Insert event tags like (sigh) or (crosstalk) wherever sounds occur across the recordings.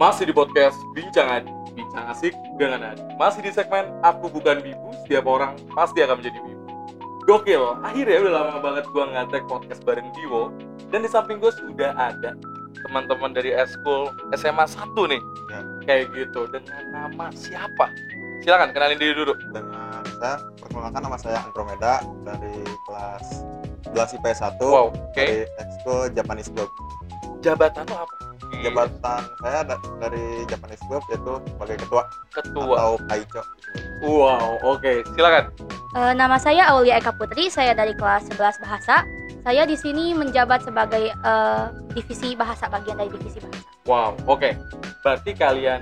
Masih di podcast Bincang Adi, Bincang Asik dengan Adi. Masih di segmen Aku Bukan Bibu, setiap orang pasti akan menjadi bibu. Gokil, akhirnya udah lama banget gua ngantek podcast bareng Diwo. Dan di samping gue sudah ada teman-teman dari eskul SMA 1 nih. Ya. Kayak gitu, dengan nama siapa? Silakan kenalin diri dulu. dengan saya perkenalkan nama saya Andromeda dari kelas 11 IPS 1 Wow, oke. dari ekskul Japanese Club. Jabatan lo apa? Jabatan saya da- dari Japanese Club yaitu sebagai ketua ketua. atau kaico. Wow, oke. Silakan. Eh, nama saya Aulia Eka Putri, saya dari kelas 11 Bahasa. Saya di sini menjabat sebagai eh, divisi bahasa, bagian dari divisi bahasa. Wow, oke. Berarti kalian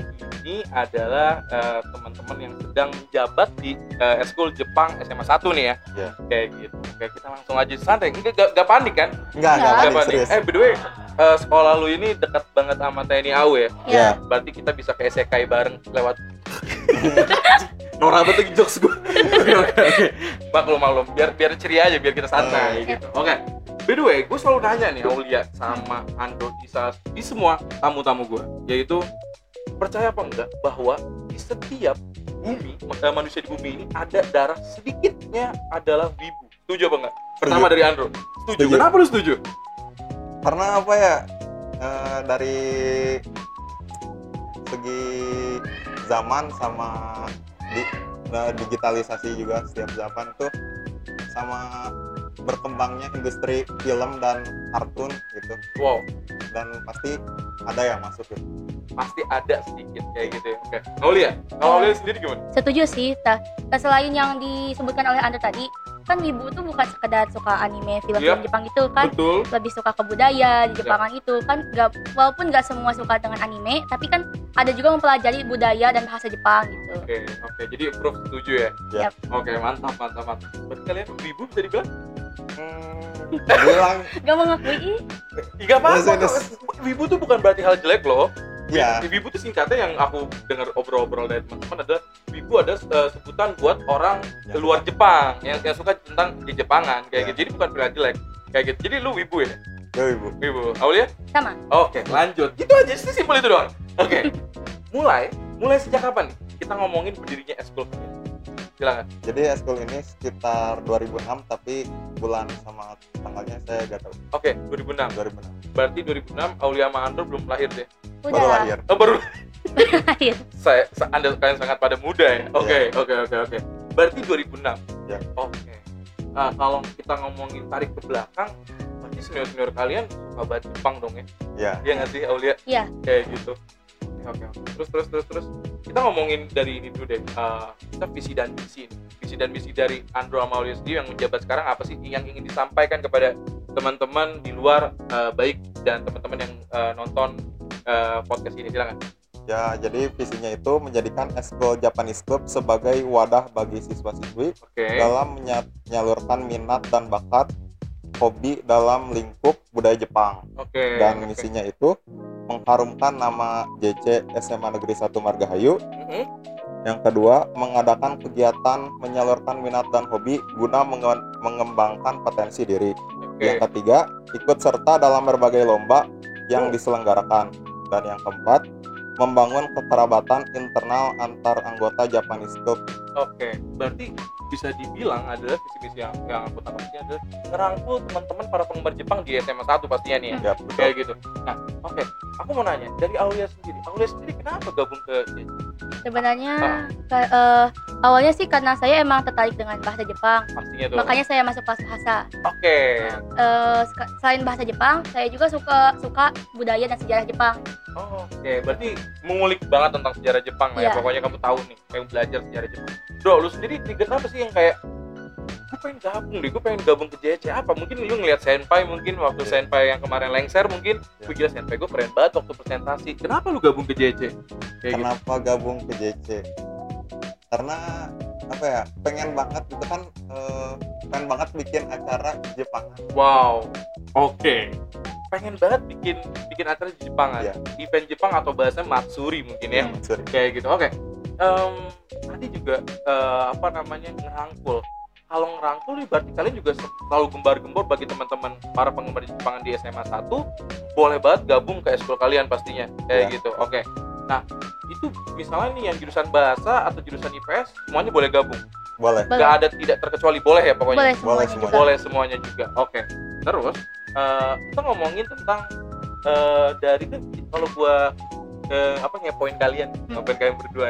ini adalah eh, teman-teman yang sedang menjabat di eh, eskul Jepang SMA 1 nih ya. Iya. Kayak gitu. Oke, kita langsung aja santai. Enggak gak, gak panik kan? Enggak, Enggak. enggak Gak panik, panik. serius. Eh, by the way, eh, sekolah lu ini dekat banget sama TNI AU ya. Iya. Berarti kita bisa ke SEKI bareng lewat (laughs) Norak banget jokes gue. Oke. Maklum maklum. Biar biar ceria aja biar kita santai Oke. gitu. Oke. By the way, gue selalu nanya nih Aulia sama Andro Isa di semua tamu-tamu gue, yaitu percaya apa enggak bahwa di setiap bumi manusia di bumi ini ada darah sedikitnya adalah wibu. Setuju apa enggak? Pertama dari Andro. Setuju. Setuju. Kenapa lu setuju? Karena apa ya? eh, dari segi zaman sama di, nah, digitalisasi juga setiap zaman tuh sama berkembangnya industri film dan kartun gitu Wow, dan pasti ada yang masuk gitu. Pasti ada sedikit kayak gitu ya. Oke. Aulia, kalau Aulia sendiri gimana? Setuju sih. Ta- ta- selain yang disebutkan oleh Anda tadi, kan Wibu itu bukan sekedar suka anime, film-film Iya. Jepang itu kan. Betul. lebih suka ke budaya di Jepangan itu kan nggak walaupun nggak semua suka dengan anime tapi kan ada juga mempelajari budaya dan bahasa Jepang gitu Oke, oke. Jadi Prof setuju ya? Ya. Yap. Oke, mantap, mantap, mantap. Berarti kalian wibu bisa dibilang? Hmm, bilang (laughs) nggak mengakui ih, Iya apa-apa. Wibu tuh bukan berarti hal jelek loh. Ya Wibu tuh singkatnya yang aku dengar obrol-obrol dari teman-teman adalah Wibu ada eh, sebutan buat orang Yang luar Jepang yang, yang suka tentang di Jepangan kayak Ya. gitu. Jadi bukan pilihan jelek. Kayak gitu. Jadi lu wibu ya? yo ibu Wibu. Aulia? sama Oke, lanjut. Gitu aja, sih simpel itu doang. Oke. mulai, mulai sejak kapan nih kita ngomongin berdirinya eskul? Silakan. jadi eskul ini sekitar 2006 tapi bulan sama tanggalnya saya gak tahu Oke, 2006. 2006 Berarti 2006 Aulia sama Andro belum lahir deh. Udah baru lahir Oh, baru lahir (laughs) saya, sa- Anda kalian sangat pada muda ya. Oke, oke, oke, oke. Berarti 2006. Ya. Oke. Nah, kalau kita ngomongin tarik ke belakang, berarti senior-senior kalian suka banget Jepang dong ya? ya Iya nggak sih, Aulia? Iya. Kayak gitu. Oke, oke, oke. Terus, terus, terus, terus. Kita ngomongin dari ini dulu deh. Eh, kita visi dan misi. ini. Visi dan misi dari Andro sama Aulia sendiri yang menjabat sekarang apa sih yang ingin disampaikan kepada teman-teman di luar eh, baik dan teman-teman yang eh, nonton eh, podcast ini silakan. ya jadi visinya itu menjadikan eskul Japanese Club sebagai wadah bagi siswa-siswi Oke. dalam menya- menyalurkan minat dan bakat hobi dalam lingkup budaya Jepang Oke. dan oke. misinya itu mengharumkan nama JC SMA Negeri 1 Margahayu Mhm. yang kedua mengadakan kegiatan menyalurkan minat dan hobi guna menge- mengembangkan potensi diri Oke. yang ketiga ikut serta dalam berbagai lomba yang Oh. diselenggarakan dan yang keempat membangun kekerabatan internal antar anggota Japanese Club Oke. Berarti bisa dibilang adalah visi misi yang yang aku tangkap ini adalah ngerangkul teman-teman para penggemar Jepang di SMA 1 pastinya nih ya. ya betul Kayak gitu. Nah, oke. Aku mau nanya dari Aulia sendiri. Aulia sendiri kenapa gabung ke? Sebenarnya Ah. eh, awalnya sih karena saya emang tertarik dengan bahasa Jepang Pastinya tuh. makanya saya masuk bahasa Oke. Eh, seka- selain bahasa Jepang saya juga suka suka budaya dan sejarah Jepang Oh, Oke, berarti mengulik banget tentang sejarah Jepang lah ya. Iya. Pokoknya kamu tahu nih, pengen belajar sejarah Jepang. Bro, lu sendiri trigger apa sih yang kayak gue pengen gabung deh, gue pengen gabung ke JC apa? Mungkin lu ngeliat senpai mungkin waktu Iya. senpai yang kemarin lengser mungkin, Iya. gue gila senpai gue keren banget waktu presentasi. Kenapa lu gabung ke JC? Kayak gitu. kenapa gabung ke JC karena apa ya pengen banget gitu kan eh, pengen banget bikin acara Jepang Wow. Oke. Pengen banget bikin bikin acara di Jepangan. Iya. Event Jepang atau bahasanya Matsuri mungkin ya. sorry kayak gitu oke Em, tadi juga eh, apa namanya ngerangkul kalau ngerangkul nih berarti kalian juga selalu gembar-gembor bagi teman-teman para penggemar Jepangan di SMA 1 boleh banget gabung ke eskul kalian pastinya kayak Ya. gitu oke Nah, itu misalnya nih yang jurusan bahasa atau jurusan IPS semuanya boleh gabung. boleh Boleh. Nggak ada tidak terkecuali boleh ya pokoknya. boleh semuanya semuanya. juga Boleh semuanya juga. Oke. Terus eh, kita ngomongin tentang eh, dari kan kalau gua eh, apa ngepoin kalian, Hmm. ngepoin kalian berdua.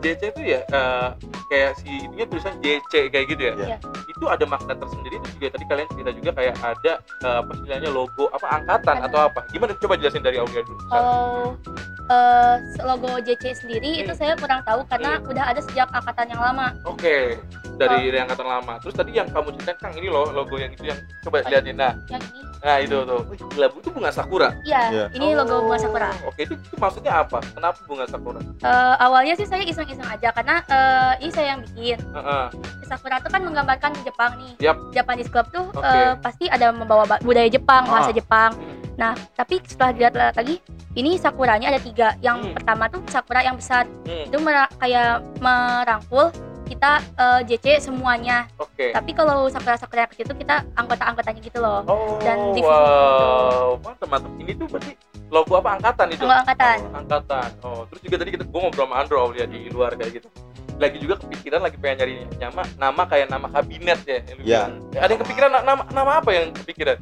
JC itu ya eh, kayak si ininya tulisan JC kayak gitu ya. Iya. Itu ada makna tersendiri itu juga tadi kalian cerita juga kayak ada eh, apa istilahnya logo apa angkatan atau apa. Gimana coba jelasin dari Aulia dulu. kalau eh, logo JC sendiri itu Hmm. saya kurang tahu karena Hmm. udah ada sejak angkatan yang lama Oke, dari dari angkatan lama. Terus tadi yang kamu ceritain Kang ini loh logo yang itu yang coba Oh, lihatin. Nah, yang ini nah itu tuh. Wih, gila itu bunga sakura. iya Iya. ini logo bunga sakura Oke, itu, itu maksudnya apa? Kenapa bunga sakura? Eh, awalnya sih saya iseng-iseng aja karena eh, ini saya yang bikin Heeh. sakura itu kan menggambarkan Jepang nih Yap. Japanese Club tuh Oke. eh, pasti ada membawa ba- budaya Jepang bahasa Ah. Jepang nah tapi setelah dilihat lagi ini sakuranya ada tiga yang Hmm. pertama tuh sakura yang besar Hmm, itu mera- kayak merangkul kita eh, JC semuanya Oke. tapi kalau sakura-sakura kecil itu kita anggota-anggotanya gitu loh Oh, dan divisi wow. Mantap, mantap. Ini tuh berarti logo apa angkatan itu? Logo angkatan. Oh, angkatan. Oh, terus juga tadi kita gua ngobrol sama Andro lihat di luar kayak gitu. Lagi juga kepikiran lagi pengen nyari nama nama kayak nama kabinet ya. yang lu Iya. bilang. Ada yang kepikiran na- nama nama apa yang kepikiran?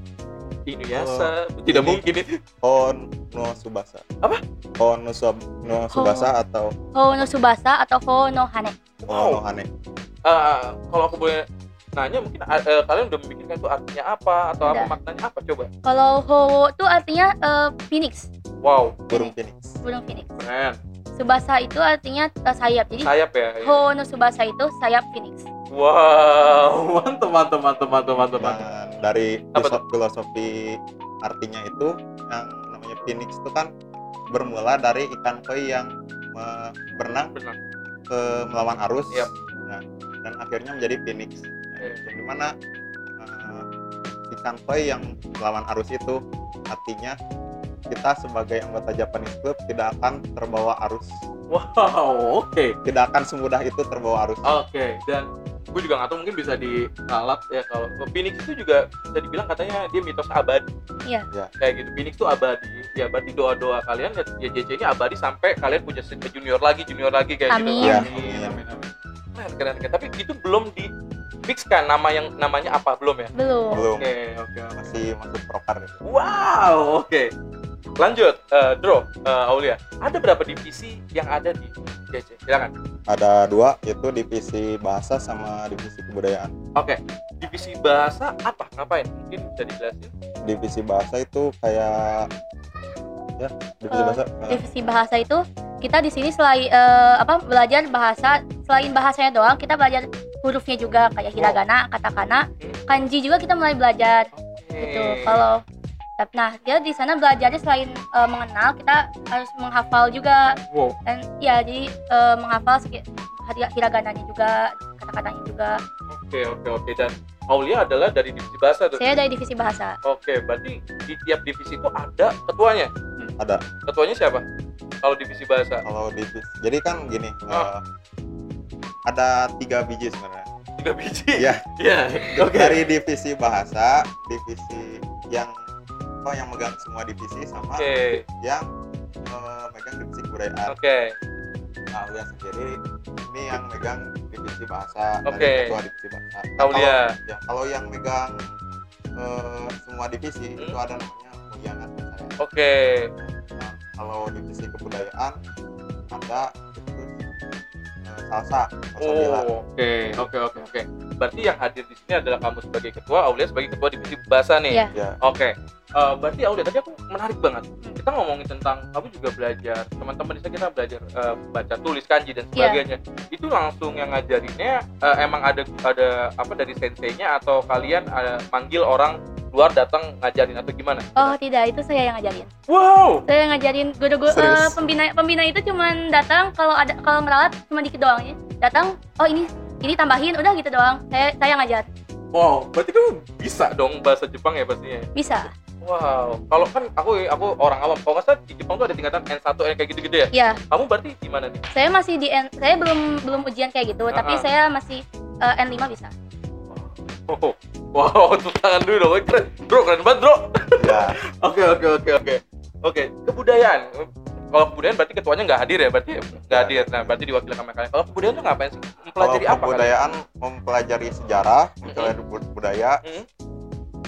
Inuyasha. Tidak ini- mungkin itu. Hon no Subasa Apa? Hon no, Sub, no Subasa atau Hono Subasa atau Hono Hane Hon no Hane Eh, kalau aku boleh nanya mungkin eh, kalian udah memikirkan itu artinya apa atau apa maknanya apa coba? kalau Ho itu artinya eh, phoenix Wow, burung phoenix burung phoenix keren. Subasa itu artinya eh, sayap jadi Sayap ya. ya. Hono Subasa itu sayap phoenix Wow, (laughs) mantap mantap mantap mantap mantap dan dari filosofi artinya itu yang namanya phoenix itu kan bermula dari ikan koi yang berenang ke melawan arus. Yap. Nah, dan akhirnya menjadi phoenix. Oke. yang di mana eh, ikan koi yang melawan arus itu artinya kita sebagai anggota Japanese Club tidak akan terbawa arus Wow, oke. tidak akan semudah itu terbawa arus Oke, dan gue juga nggak tahu mungkin bisa diralat ya kalau Phoenix itu juga bisa dibilang katanya dia mitos abadi. Iya. Ya. Kayak gitu, Phoenix itu abadi. Ya berarti doa-doa kalian ya, ya JC ini abadi sampai kalian punya junior lagi, junior lagi kayak gitu. Amin. Ya, Amin, amin, amin. Keren, keren, keren. Tapi itu belum di fix kan nama yang namanya apa belum ya? belum belum Oke, oke, oke. masih masuk prokar itu Wow, oke. Lanjut, eh, Dro, eh, Aulia. Ada berapa divisi yang ada di JC? Silakan. ada dua yaitu divisi bahasa sama divisi kebudayaan Oke, divisi bahasa apa? Ngapain? Mungkin bisa dijelasin. divisi bahasa itu kayak ya divisi Eh, bahasa eh, divisi bahasa itu kita di sini selain eh, apa belajar bahasa selain bahasanya doang kita belajar hurufnya juga kayak hiragana katakana kanji juga kita mulai belajar gitu kalau nah dia di sana belajarnya selain eh, mengenal kita harus menghafal juga wow, dan ya jadi eh, menghafal hiragananya juga kata-katanya juga oke oke oke dan Aulia adalah dari divisi bahasa tuh. saya dari divisi bahasa Oke, berarti di tiap divisi itu ada ketuanya. ada Ketuanya siapa? Kalau divisi bahasa kalau divisi jadi kan gini Ah. eh, ada tiga biji sebenarnya tiga biji. Iya. Iya. Oke. dari divisi bahasa divisi yang oh yang megang semua divisi sama Oke. yang eh, megang divisi kebudayaan Oke. nah Aulia sendiri ini yang megang divisi bahasa dari Oke. ketua divisi bahasa Nah, Aulia. kalau- ya kalau yang megang eh, semua divisi Hmm. itu ada namanya Mulyana Oke. Nah, kalau divisi kebudayaan ada eh, salsa. Oh, oke, oke, oke, oke. Berarti yang hadir di sini adalah kamu sebagai ketua, Aulia sebagai ketua divisi bahasa nih. Iya. ya Oke. Eh, berarti Aulia tadi aku menarik banget. Kita ngomongin tentang kamu juga belajar, teman-teman di sana kita belajar eh, baca tulis kanji dan Iya. sebagainya. Itu langsung yang ngajarinnya eh, emang ada ada apa dari senseinya atau kalian eh, manggil orang luar datang ngajarin atau gimana? oh tidak itu saya yang ngajarin Wow. saya ngajarin guru-guru Serius? pembina pembina itu cuman datang kalau ada kalau ngerawat cuma dikit doang ya datang oh ini ini tambahin udah gitu doang saya saya ngajar Wow, berarti kamu bisa dong bahasa Jepang ya pastinya. bisa Wow, kalau kan aku aku orang awam, kalau nggak salah di Jepang tuh ada tingkatan N1, N kayak gitu-gitu ya. ya Kamu berarti gimana nih? saya masih di N, saya belum belum ujian kayak gitu tapi Ah. saya masih eh, N5 bisa. Oh, wow, (laughs) tepuk tangan dulu dong, keren, bro, keren banget bro. ya (laughs) Oke, oke, oke, oke, oke. Kebudayaan, kalau kebudayaan berarti ketuanya nggak hadir ya? Berarti ya? nggak Nggak hadir. Nah berarti diwakilkan sama kalian. Kalau kebudayaan tuh ngapain sih? Kalau mempelajari apa kebudayaan mempelajari sejarah, mempelajari bud- budaya, Hmm.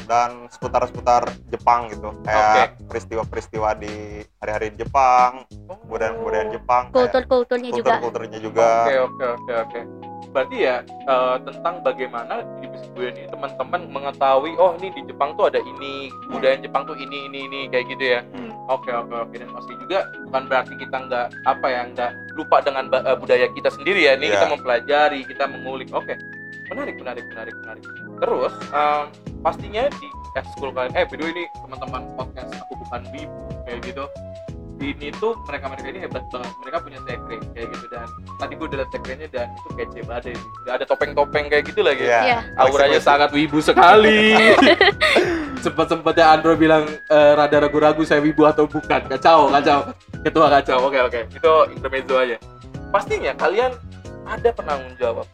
Dan seputar-seputar Jepang gitu. Kayak peristiwa-peristiwa di hari-hari Jepang, Oh. kebudayaan-kebudayaan Jepang, kultur-kulturnya juga kultur-kulturnya juga. Oke oke oke oke. Berarti ya eh, tentang bagaimana di kebudayaan ini teman-teman mengetahui oh ini di Jepang tuh ada ini kebudayaan Jepang tuh ini ini ini kayak gitu ya. Hmm. Oke oke oke dan pasti juga bukan berarti kita nggak apa ya nggak lupa dengan eh, budaya kita sendiri ya. Ini Iya. kita mempelajari kita mengulik. Oke menarik menarik menarik menarik. Terus em, pastinya di ekskul kalian eh video ini teman-teman podcast aku bukan wibu kayak gitu. Ini tuh mereka mereka ini hebat banget. Mereka punya sekre kayak gitu dan tadi gue udah liat sekrenya dan itu kece banget sih. Udah ada topeng-topeng kayak gitu lagi. Iya. Iya. auranya sangat wibu sekali. (laughs) Sempet sempetnya Andro bilang eh, rada ragu-ragu saya wibu atau bukan. Kacau kacau. Ketua kacau. Oke oke. Itu intermezzo aja. Pastinya kalian ada penanggung jawab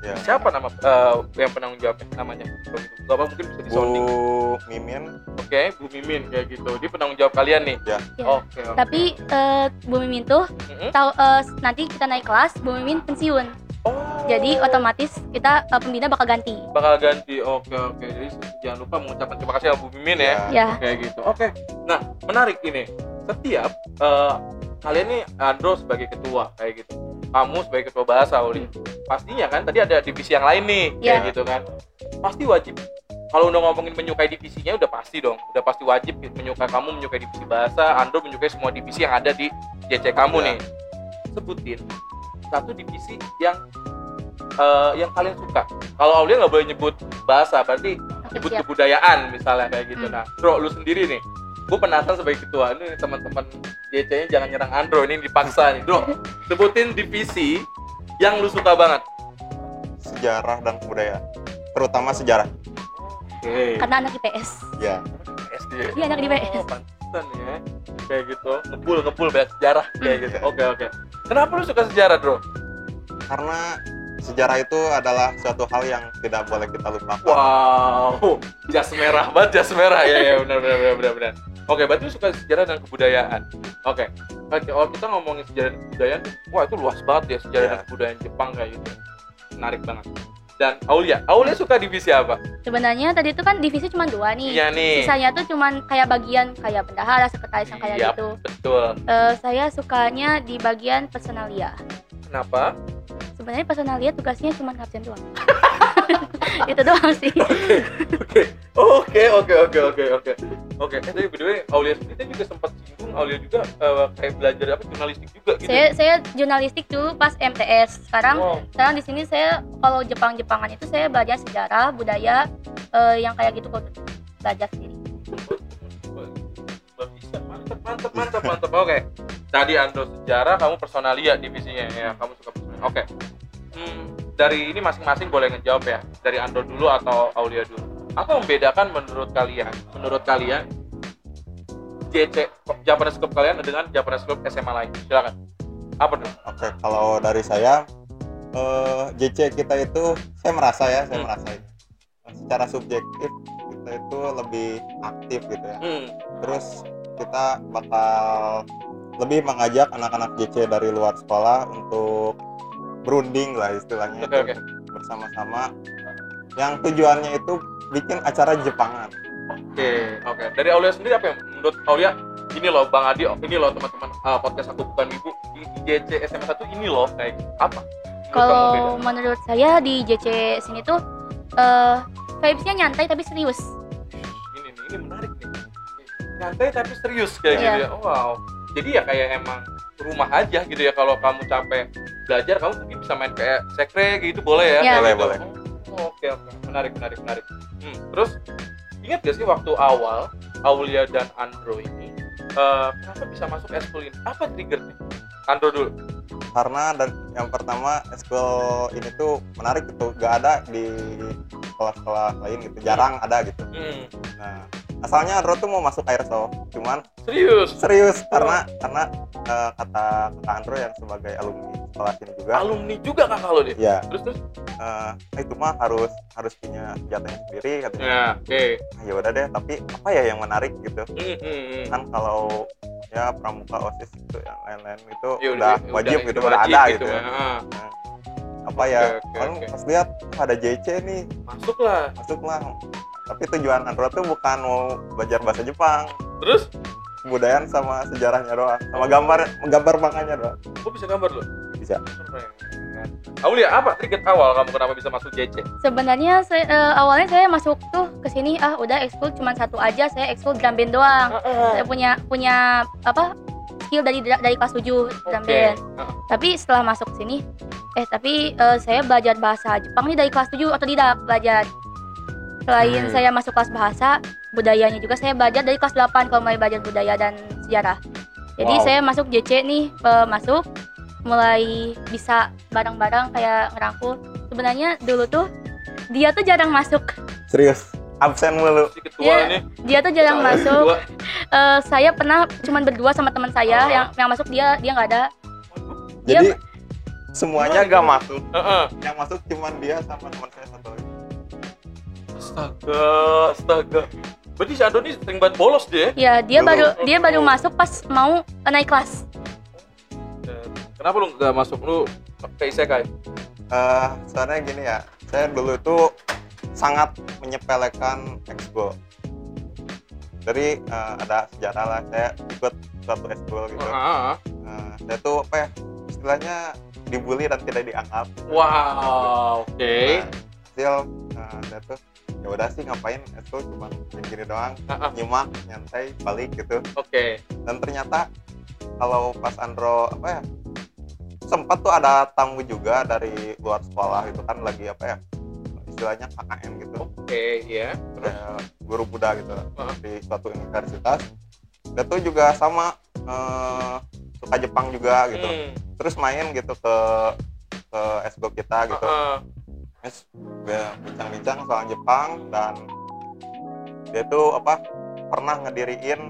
Ya. siapa nama eh, yang penanggung jawabnya namanya? Kalau gitu. Bapak mungkin bisa disounding Bu Mimin, oke Bu Mimin kayak gitu. Dia penanggung jawab kalian nih? Ya. Ya. oke oke. Tapi eh, Bu Mimin tuh Mm-mm. tahu eh, nanti kita naik kelas Bu Mimin pensiun. Oh. Jadi otomatis kita eh, pembina bakal ganti. Bakal ganti oke oke. Jadi jangan lupa mengucapkan terima kasih sama Bu Mimin ya. Ya. Kayak gitu. Oke. Nah menarik ini. Setiap eh, kalian nih Andro sebagai ketua kayak gitu kamu sebagai ketua bahasa Uli. Pastinya kan tadi ada divisi yang lain nih kayak Ya. gitu kan. Pasti wajib. Kalau udah ngomongin menyukai divisinya udah pasti dong. Udah pasti wajib menyukai kamu menyukai divisi bahasa Andro menyukai semua divisi yang ada di JC kamu Ya. nih. Sebutin satu divisi yang eh, yang kalian suka. Kalau Aulia nggak boleh nyebut bahasa berarti nyebut kebudayaan misalnya kayak gitu. Hmm. nah bro lu sendiri nih gue penasaran sebagai ketua. Ini teman-teman JC nya jangan nyerang Andro ini dipaksa nih. Bro (laughs) sebutin divisi yang lu suka banget. Sejarah dan kebudayaan. Terutama sejarah. oke. Karena anak IPS Ya. SD Iya, anak di PS. oh, pantesan ya. Kayak gitu. Ngebul ngebul banyak sejarah. Kayak Hmm. gitu. Oke oke. Kenapa lu suka sejarah bro Karena sejarah itu adalah suatu hal yang tidak boleh kita lupakan. wow. Jas merah banget jas merah. Ya ya benar benar benar benar benar oke berarti suka sejarah dan kebudayaan. Oke Oke, kalau kita ngomongin sejarah dan kebudayaan wah itu luas banget ya sejarah Iya. dan kebudayaan Jepang kayak gitu. Menarik banget. Dan Aulia Aulia suka divisi apa? Sebenarnya tadi itu kan divisi cuma dua nih. Iya nih. Sisanya tuh cuman kayak bagian kayak bendahara sekretaris yang kayak Iya, gitu. betul. Eh, saya sukanya di bagian personalia. Kenapa? Sebenarnya personalia tugasnya cuma absen doang (laughs) (laughs) itu doang sih Oke, oke, oke, oke, oke, oke, oke. Eh, tapi by the way, Aulia sendiri juga sempat singgung, Aulia juga eh, kayak belajar apa jurnalistik juga gitu. saya saya jurnalistik dulu pas MTS sekarang Wow. sekarang di sini saya kalau Jepang Jepangan itu saya belajar sejarah budaya eh, yang kayak gitu kok belajar sendiri. Mantap, mantap, mantap, mantap. Oke. Tadi Andro sejarah, kamu personalia divisinya ya. Kamu suka personalia. Oke. Hmm, dari ini masing-masing boleh ngejawab ya. Dari Andro dulu atau Aulia dulu. Apa membedakan menurut kalian? Menurut kalian JC Japanese Club kalian dengan Japanese Club SMA lain? Silakan. Apa dulu? Oke, kalau dari saya eh, JC kita itu saya merasa ya, saya Hmm. merasa secara subjektif kita itu lebih aktif gitu ya. Hmm. Terus kita bakal lebih mengajak anak-anak JC dari luar sekolah untuk berunding lah istilahnya Oke, itu oke. bersama-sama yang tujuannya itu bikin acara Jepangan. Oke, oke. Dari Aulia sendiri apa yang menurut Aulia ini loh Bang Adi, ini loh teman-teman uh, podcast aku bukan ibu di JC SMA 1 ini loh kayak apa? Kalau beda? menurut saya di JC sini tuh eh vibes-nya nyantai tapi serius ini nih, ini menarik nih. Nyantai tapi serius kayak Iya. gitu ya. Wow. Jadi ya kayak emang rumah aja gitu ya kalau kamu capek belajar kamu mungkin bisa main kayak sekre gitu boleh ya. Iya. Boleh, Gitu. boleh. Oh, Oke, oke. Menarik, menarik, menarik. Hmm. Terus ingat gak sih waktu awal Aulia dan Andro ini eh, kenapa bisa masuk eskul ini? Apa triggernya? Andro dulu. Karena dan yang pertama eskul ini tuh menarik gitu, gak ada di sekolah-sekolah lain gitu, jarang ada gitu. Hmm. Nah, asalnya Andro tuh mau masuk airsoft, cuman Serius? serius karena karena eh, kata kata Andro yang sebagai alumni sekolah sini juga Alumni juga kakak lo dia? ya Terus terus? eh, itu mah harus harus punya senjatanya sendiri katanya Ya, oke. Ah, ya udah deh tapi apa ya yang menarik gitu Hmm, hmm, kan kalau ya pramuka osis itu yang lain-lain itu Ya udah, wajib gitu udah wajib ada gitu, ya. ya. Ah, Nah, apa ya Oke, oke, kan oke. pas lihat "Wah, ada JC nih Masuk lah. Tapi tujuan Andro tuh bukan mau belajar bahasa Jepang Terus, kebudayaan sama sejarahnya doang sama gambar gambar manganya doang kok bisa gambar lo? bisa. Aulia, apa trigger awal kamu kenapa bisa masuk JC? Sebenarnya saya, eh, awalnya saya masuk tuh ke sini ah udah ekskul cuma satu aja, saya ekskul drum band doang. Saya punya punya apa skill dari dari kelas 7 drum band. Ah, Tapi setelah masuk ke sini eh tapi eh, saya belajar bahasa Jepang nih dari kelas 7 otodidak belajar. Selain Hmm. saya masuk kelas bahasa, budayanya juga saya belajar dari kelas 8 kalau mulai belajar budaya dan sejarah. Jadi Wow. saya masuk JC nih, masuk mulai bisa bareng-bareng kayak ngerangkul. Sebenarnya dulu tuh dia tuh jarang masuk. serius absen mulu Si ketua Iya, ini. Dia tuh jarang Ketua. masuk. (laughs) Eh, saya pernah cuman berdua sama teman saya Oh. yang yang masuk dia dia nggak ada. jadi semuanya Gimana, gak masuk Heeh. yang masuk cuman dia sama teman saya satu Astaga, astaga. Berarti si Ando ini sering banget bolos dia. Ya dia Dulu. baru dia baru masuk pas mau naik kelas. ya? Kenapa lu nggak masuk lu ke Isekai? Eh, soalnya gini ya saya dulu itu sangat menyepelekan ekskul jadi eh, ada sejarah lah saya ikut suatu ekskul gitu Ah, ah. Eh, saya tuh apa ya istilahnya dibully dan tidak dianggap Wow, oke. Nah, hasil eh, saya tuh ya udah sih ngapain ekskul cuma gini doang ah. nyimak nyantai balik gitu Oke. dan ternyata kalau pas Andro apa ya sempat tuh ada tamu juga dari luar sekolah itu kan lagi apa ya istilahnya KKN gitu Oke, ya. Terus kayak guru Buddha gitu Heeh. di suatu universitas dia tuh juga sama eh, suka Jepang juga gitu Hmm. terus main gitu ke ke esgo kita gitu Ah, dia bincang-bincang soal Jepang dan dia tuh apa pernah ngediriin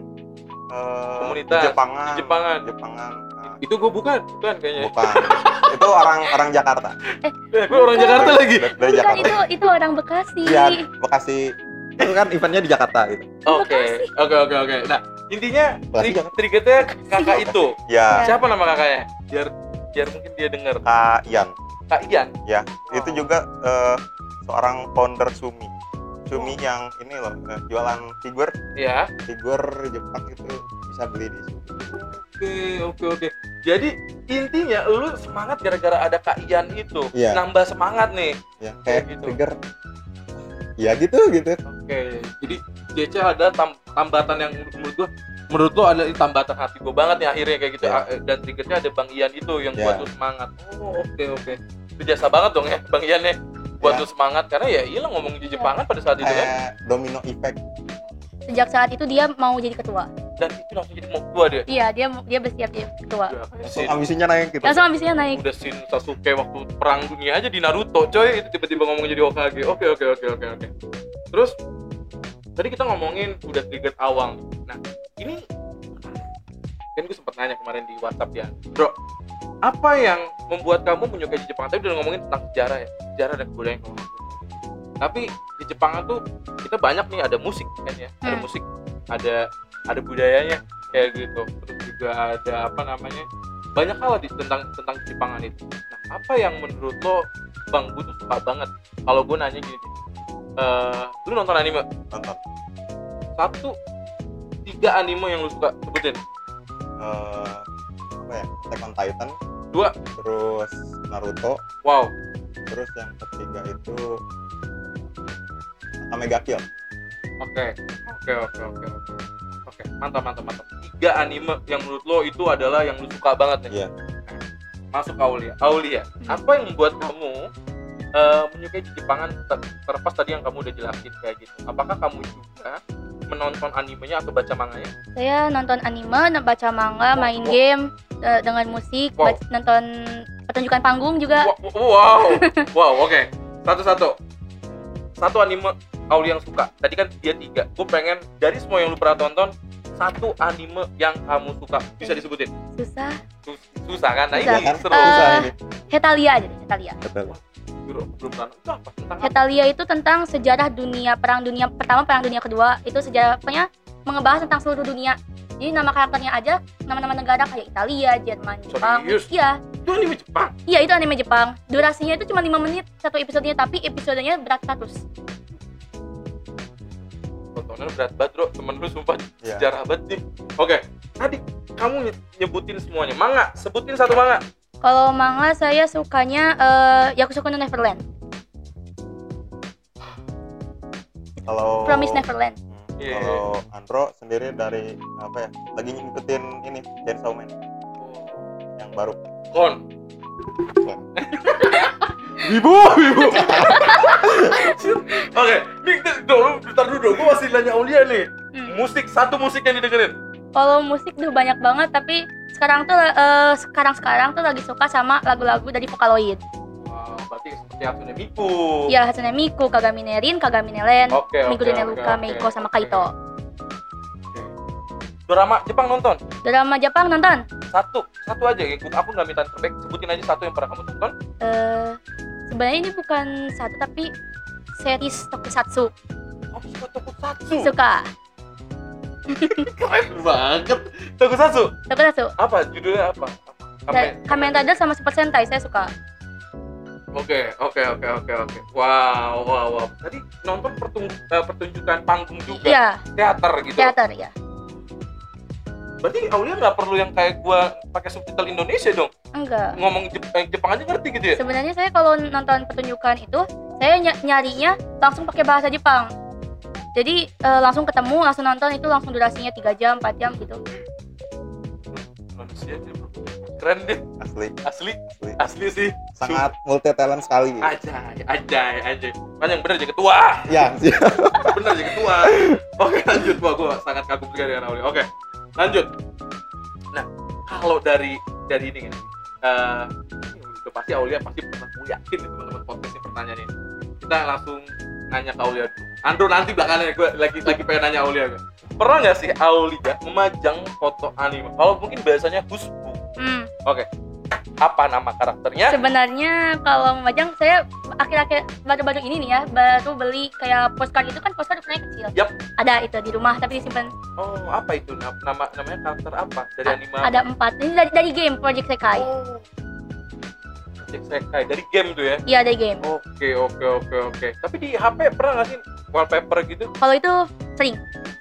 eh, Komunitas Jepangan Jepangan. Jepangan Nah, Itu gue bukan, bukan kayaknya. bukan itu orang orang Jakarta Eh, gue orang Bukan. Jakarta lagi. dari, dari Bukan Jakarta itu itu orang Bekasi. Iya, Bekasi itu kan eventnya di Jakarta gitu Oke, oke, oke, oke. Nah, intinya tri- triggernya kakak itu. ya Siapa nama kakaknya? Biar biar mungkin dia denger. Kak Ian Kak Ian. ya Oh. itu juga eh, seorang founder Sumi Sumi yang ini loh eh, jualan figur Ya. figur Jepang itu bisa beli di Sumi Oke, oke, oke. Jadi intinya lu semangat gara-gara ada Kak Ian itu. Iya. Nambah semangat nih. ya kayak gitu. trigger ya gitu gitu Oke, jadi JC ada tam- tambatan yang menurut gua menurut lo ada tambatan hati gua banget nih akhirnya kayak gitu Iya. Ah, eh, dan triggernya ada Bang Ian itu yang Iya. buat lu semangat. Oh, oke oke. Itu jasa banget dong ya Bang Ian ya buat Iya. lu semangat karena ya hilang ngomong di Jepangan pada saat itu kan kayak domino effect Sejak saat itu dia mau jadi ketua. dan itu langsung jadi mau tua dia. Iya, dia dia bersiap jadi ketua. Kayak langsung ambisinya naik gitu Langsung ambisinya naik. udah Shin Sasuke waktu perang dunia aja di Naruto coy itu tiba-tiba ngomong jadi Hokage. Oke oke oke oke oke. Terus tadi kita ngomongin udah trigger awal. Nah ini kan gue sempat nanya kemarin di WhatsApp ya, bro. Apa yang membuat kamu menyukai di Jepang? Tadi udah ngomongin tentang sejarah ya, sejarah dan kebudayaan kamu. Tapi di Jepang tuh kita banyak nih ada musik kan ya, ada Hmm. musik, ada ada budayanya kayak gitu. Terus juga ada apa namanya banyak hal di, tentang tentang Jepangan itu. Nah, apa yang menurut lo, Bang, gue tuh suka banget. Kalau gue nanya gini, eh lu nonton anime nonton satu tiga anime yang lu suka sebutin Eh, apa ya Attack on Titan. Dua. terus Naruto. Wow. Terus yang ketiga itu Omega Kill. Oke. Oke oke oke oke. Oke mantap mantap mantap. Tiga anime yang menurut lo itu adalah yang lu suka banget nih? Iya. masuk Aulia. Aulia apa yang membuat kamu eh, menyukai Jepangan ter- terlepas tadi yang kamu udah jelasin kayak gitu. Apakah kamu juga menonton animenya atau baca manganya? Saya nonton anime, baca manga, main Wow. game eh, dengan musik, Wow. bac- nonton pertunjukan panggung juga. Wa- wow. (laughs) Wow oke. Satu satu satu anime Aulia yang suka. Tadi kan dia tiga. Gue pengen dari semua yang lu pernah tonton satu anime yang kamu suka. Bisa disebutin? Susah. Sus- susah kan? Nah Susah. ini kan seru. Eh, susah ini. Hetalia aja deh, Hetalia. Aku belum pernah. Itu apa? Tentang apa? Hetalia itu tentang sejarah dunia perang dunia pertama perang dunia kedua itu sejarahnya mengebahas tentang seluruh dunia jadi nama karakternya aja nama-nama negara kayak Italia, Jerman, Jepang iya Itu anime Jepang. iya itu anime Jepang durasinya itu cuma 5 menit satu episodenya tapi episodenya berat-ratus Tontonan berat banget, Bro. Temen lu sumpah Iya. sejarah banget nih. Oke, tadi kamu nye- nyebutin semuanya. Manga, sebutin satu manga. Kalau manga saya sukanya eh Yakusoku no Neverland Kalau Promise Neverland Hmm, Iya. Kalau Andro sendiri dari apa ya? Lagi ngikutin ini Chainsaw Man yang baru. Kon. Kon. Wibu, wibu. (laughs) Oke, nih dulu, bentar dulu dong. Gue masih nanya Aulia nih. Hmm. Musik, satu musik yang didengerin. kalau musik tuh banyak banget tapi sekarang tuh eh, sekarang-sekarang tuh lagi suka sama lagu-lagu dari Vocaloid Wah, berarti seperti Hatsune Miku. ya Hatsune Miku, Kagamine Rin, Kagamine Len, Migurine oke, Luka, oke, Meiko sama oke. Kaito Oke. Drama Jepang nonton? drama Jepang nonton Satu, satu aja. Aku aku nggak minta terbaik. Sebutin aja satu yang pernah kamu tonton. eh sebenarnya ini bukan satu tapi series Tokusatsu Kamu suka Tokusatsu? suka (laughs) Keren banget. Tokusatsu. Tokusatsu Apa judulnya apa? Kamen Rider sama Super Sentai saya suka Oke, oke, oke, oke, oke. Wow, wow, wow. Tadi nonton pertung- eh, pertunjukan panggung juga, iya teater gitu. teater ya Berarti Aulia nggak perlu yang kayak gua pakai subtitle Indonesia dong. enggak Ngomong Jep- eh, Jepang aja ngerti gitu ya? sebenarnya saya kalau nonton pertunjukan itu saya ny- nyarinya langsung pakai bahasa Jepang jadi eh, langsung ketemu langsung nonton itu langsung durasinya 3 jam 4 jam gitu Manusia. Keren deh, Asli, asli, asli. asli sih. Sangat multi talent sekali. Ajay, ajay, ajay. Kan yang bener jadi ketua. Ya, siap. bener jadi ketua. Oke, lanjut. Gua gua sangat kagum juga dengan Aulia. Oke, lanjut. Nah, kalau dari dari ini kan, eh itu pasti Aulia pasti pernah gue yakin nih teman-teman podcast ini pertanyaan ini. Kita langsung nanya ke Aulia dulu. Andro nanti belakangan gue lagi lagi pengen nanya Aulia gue. Pernah nggak sih Aulia memajang foto anime? Kalau mungkin bahasanya husbu. hmm. Oke. Apa nama karakternya? sebenarnya kalau memajang saya akhir-akhir baru-baru ini nih ya baru beli kayak postcard itu kan postcard ukurannya kecil Yap. ada itu di rumah tapi disimpan Oh, apa itu? Nama nama- namanya karakter apa? Dari A- anime? ada empat ini dari, dari game Project Sekai Oh. Project Sekai dari game tuh ya. iya dari game Oke, oke, oke, oke. Tapi di HP pernah nggak sih wallpaper gitu? kalau itu sering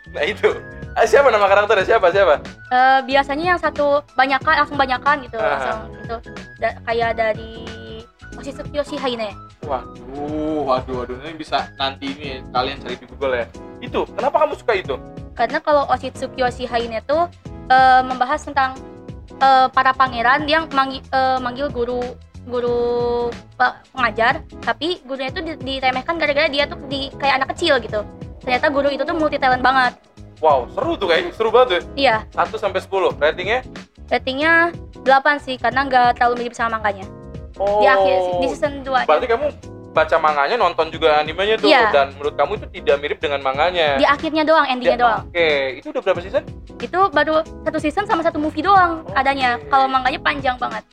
Nah itu. Ah, siapa nama karakternya? Siapa? Siapa? Eh, biasanya yang satu banyakan langsung banyakan gitu Ah. langsung itu Da- kayak dari Oshitsuki Yoshihine Waduh, waduh, waduh. Ini bisa nanti ini kalian cari di Google ya. Itu. Kenapa kamu suka itu? karena kalau Oshitsuki Yoshihine itu eh, membahas tentang eh, para pangeran yang manggil, eh, manggil guru guru pe- pengajar tapi gurunya itu di- diremehkan gara-gara dia tuh di kayak anak kecil gitu ternyata guru itu tuh multi talent banget Wow, seru tuh kayaknya. Seru banget tuh. iya 1 sampai 10. Ratingnya? ratingnya 8 sih karena nggak terlalu mirip sama manganya Oh. di akhir di season 2 Berarti kamu baca manganya, nonton juga animenya tuh Iya. dan menurut kamu itu tidak mirip dengan manganya. di akhirnya doang endingnya Ya, doang Oke, itu udah berapa season? itu baru satu season sama satu movie doang Oke. adanya kalau manganya panjang banget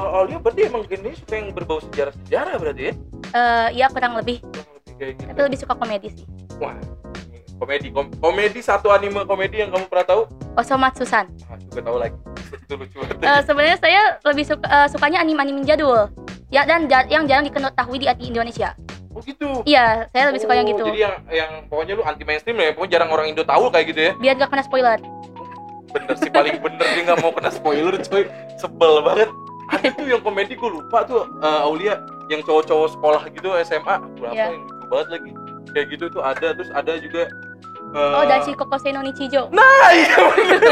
Kalau Aulia berarti emang gini suka yang berbau sejarah-sejarah berarti ya? Eh ya kurang lebih Kurang lebih kayak gitu. tapi lebih suka komedi sih Wah, komedi kom- komedi satu anime komedi yang kamu pernah tahu? Osomatsu-san Ah, juga tahu lagi. itu lucu banget. Eh, sebenarnya saya lebih suka eh, sukanya anime-anime jadul ya dan ja- yang jarang diketahui di di Indonesia oh gitu. iya saya lebih suka yang Oh, gitu Jadi yang yang pokoknya lu anti mainstream ya, pokoknya jarang orang Indo tahu kayak gitu ya. biar gak kena spoiler Bener sih paling bener dia nggak mau kena spoiler coy. Sebel banget. Ada tuh yang komedi gue lupa tuh eh, Aulia yang cowok-cowok sekolah gitu SMA berapa Iya. yang lucu banget lagi. Kayak gitu tuh ada terus ada juga eh, oh dan si Kokosei no Nichijo Nah, iya.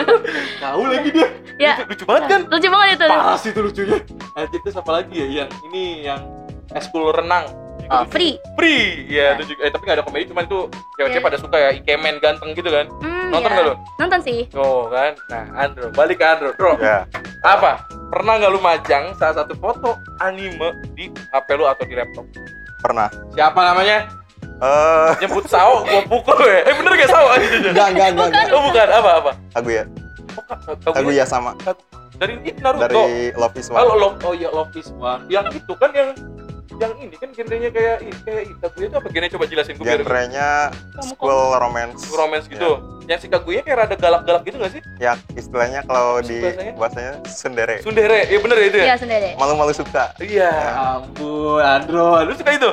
(laughs) Tahu lagi dia. Ya. Lucu, lucu banget kan? lucu banget itu Parah sih itu lucunya. Anjir terus apa lagi ya? Yang ini yang eskul renang. Oh, Itu free Free. Ya. Ya, itu juga. Eh, tapi nggak ada komedi, cuman itu cewek-cewek Ya. pada suka ya ikemen ganteng gitu kan. Hmm, Nonton ya. nggak lu? nonton sih Oh kan. Nah, Andro, balik ke Andro. Bro, Ya. apa? Pernah nggak lu majang salah satu foto anime di HP lu atau di laptop? Pernah. Siapa namanya? Eh, Nyebut Sao, gua pukul ya. Eh bener gak Sao? enggak, enggak, enggak, enggak. Oh bukan, apa apa? Oh, Kak, Kaguya. Kaguya sama Dari itu Naruto. dari Love is One. Halo, Love, oh iya Love is One. Yang itu kan yang yang ini kan genrenya kayak kayak Kaguya itu apa? Genrenya coba jelasin gue biar Genrenya school romance. romance gitu. Yang si Kaguya kayak rada galak-galak gitu gak sih? Ya, istilahnya kalau di bahasanya? bahasanya? Sundere. Sundere. Iya bener ya itu ya? Iya sendiri. Malu-malu suka, iya ampun Andro. Lu suka itu?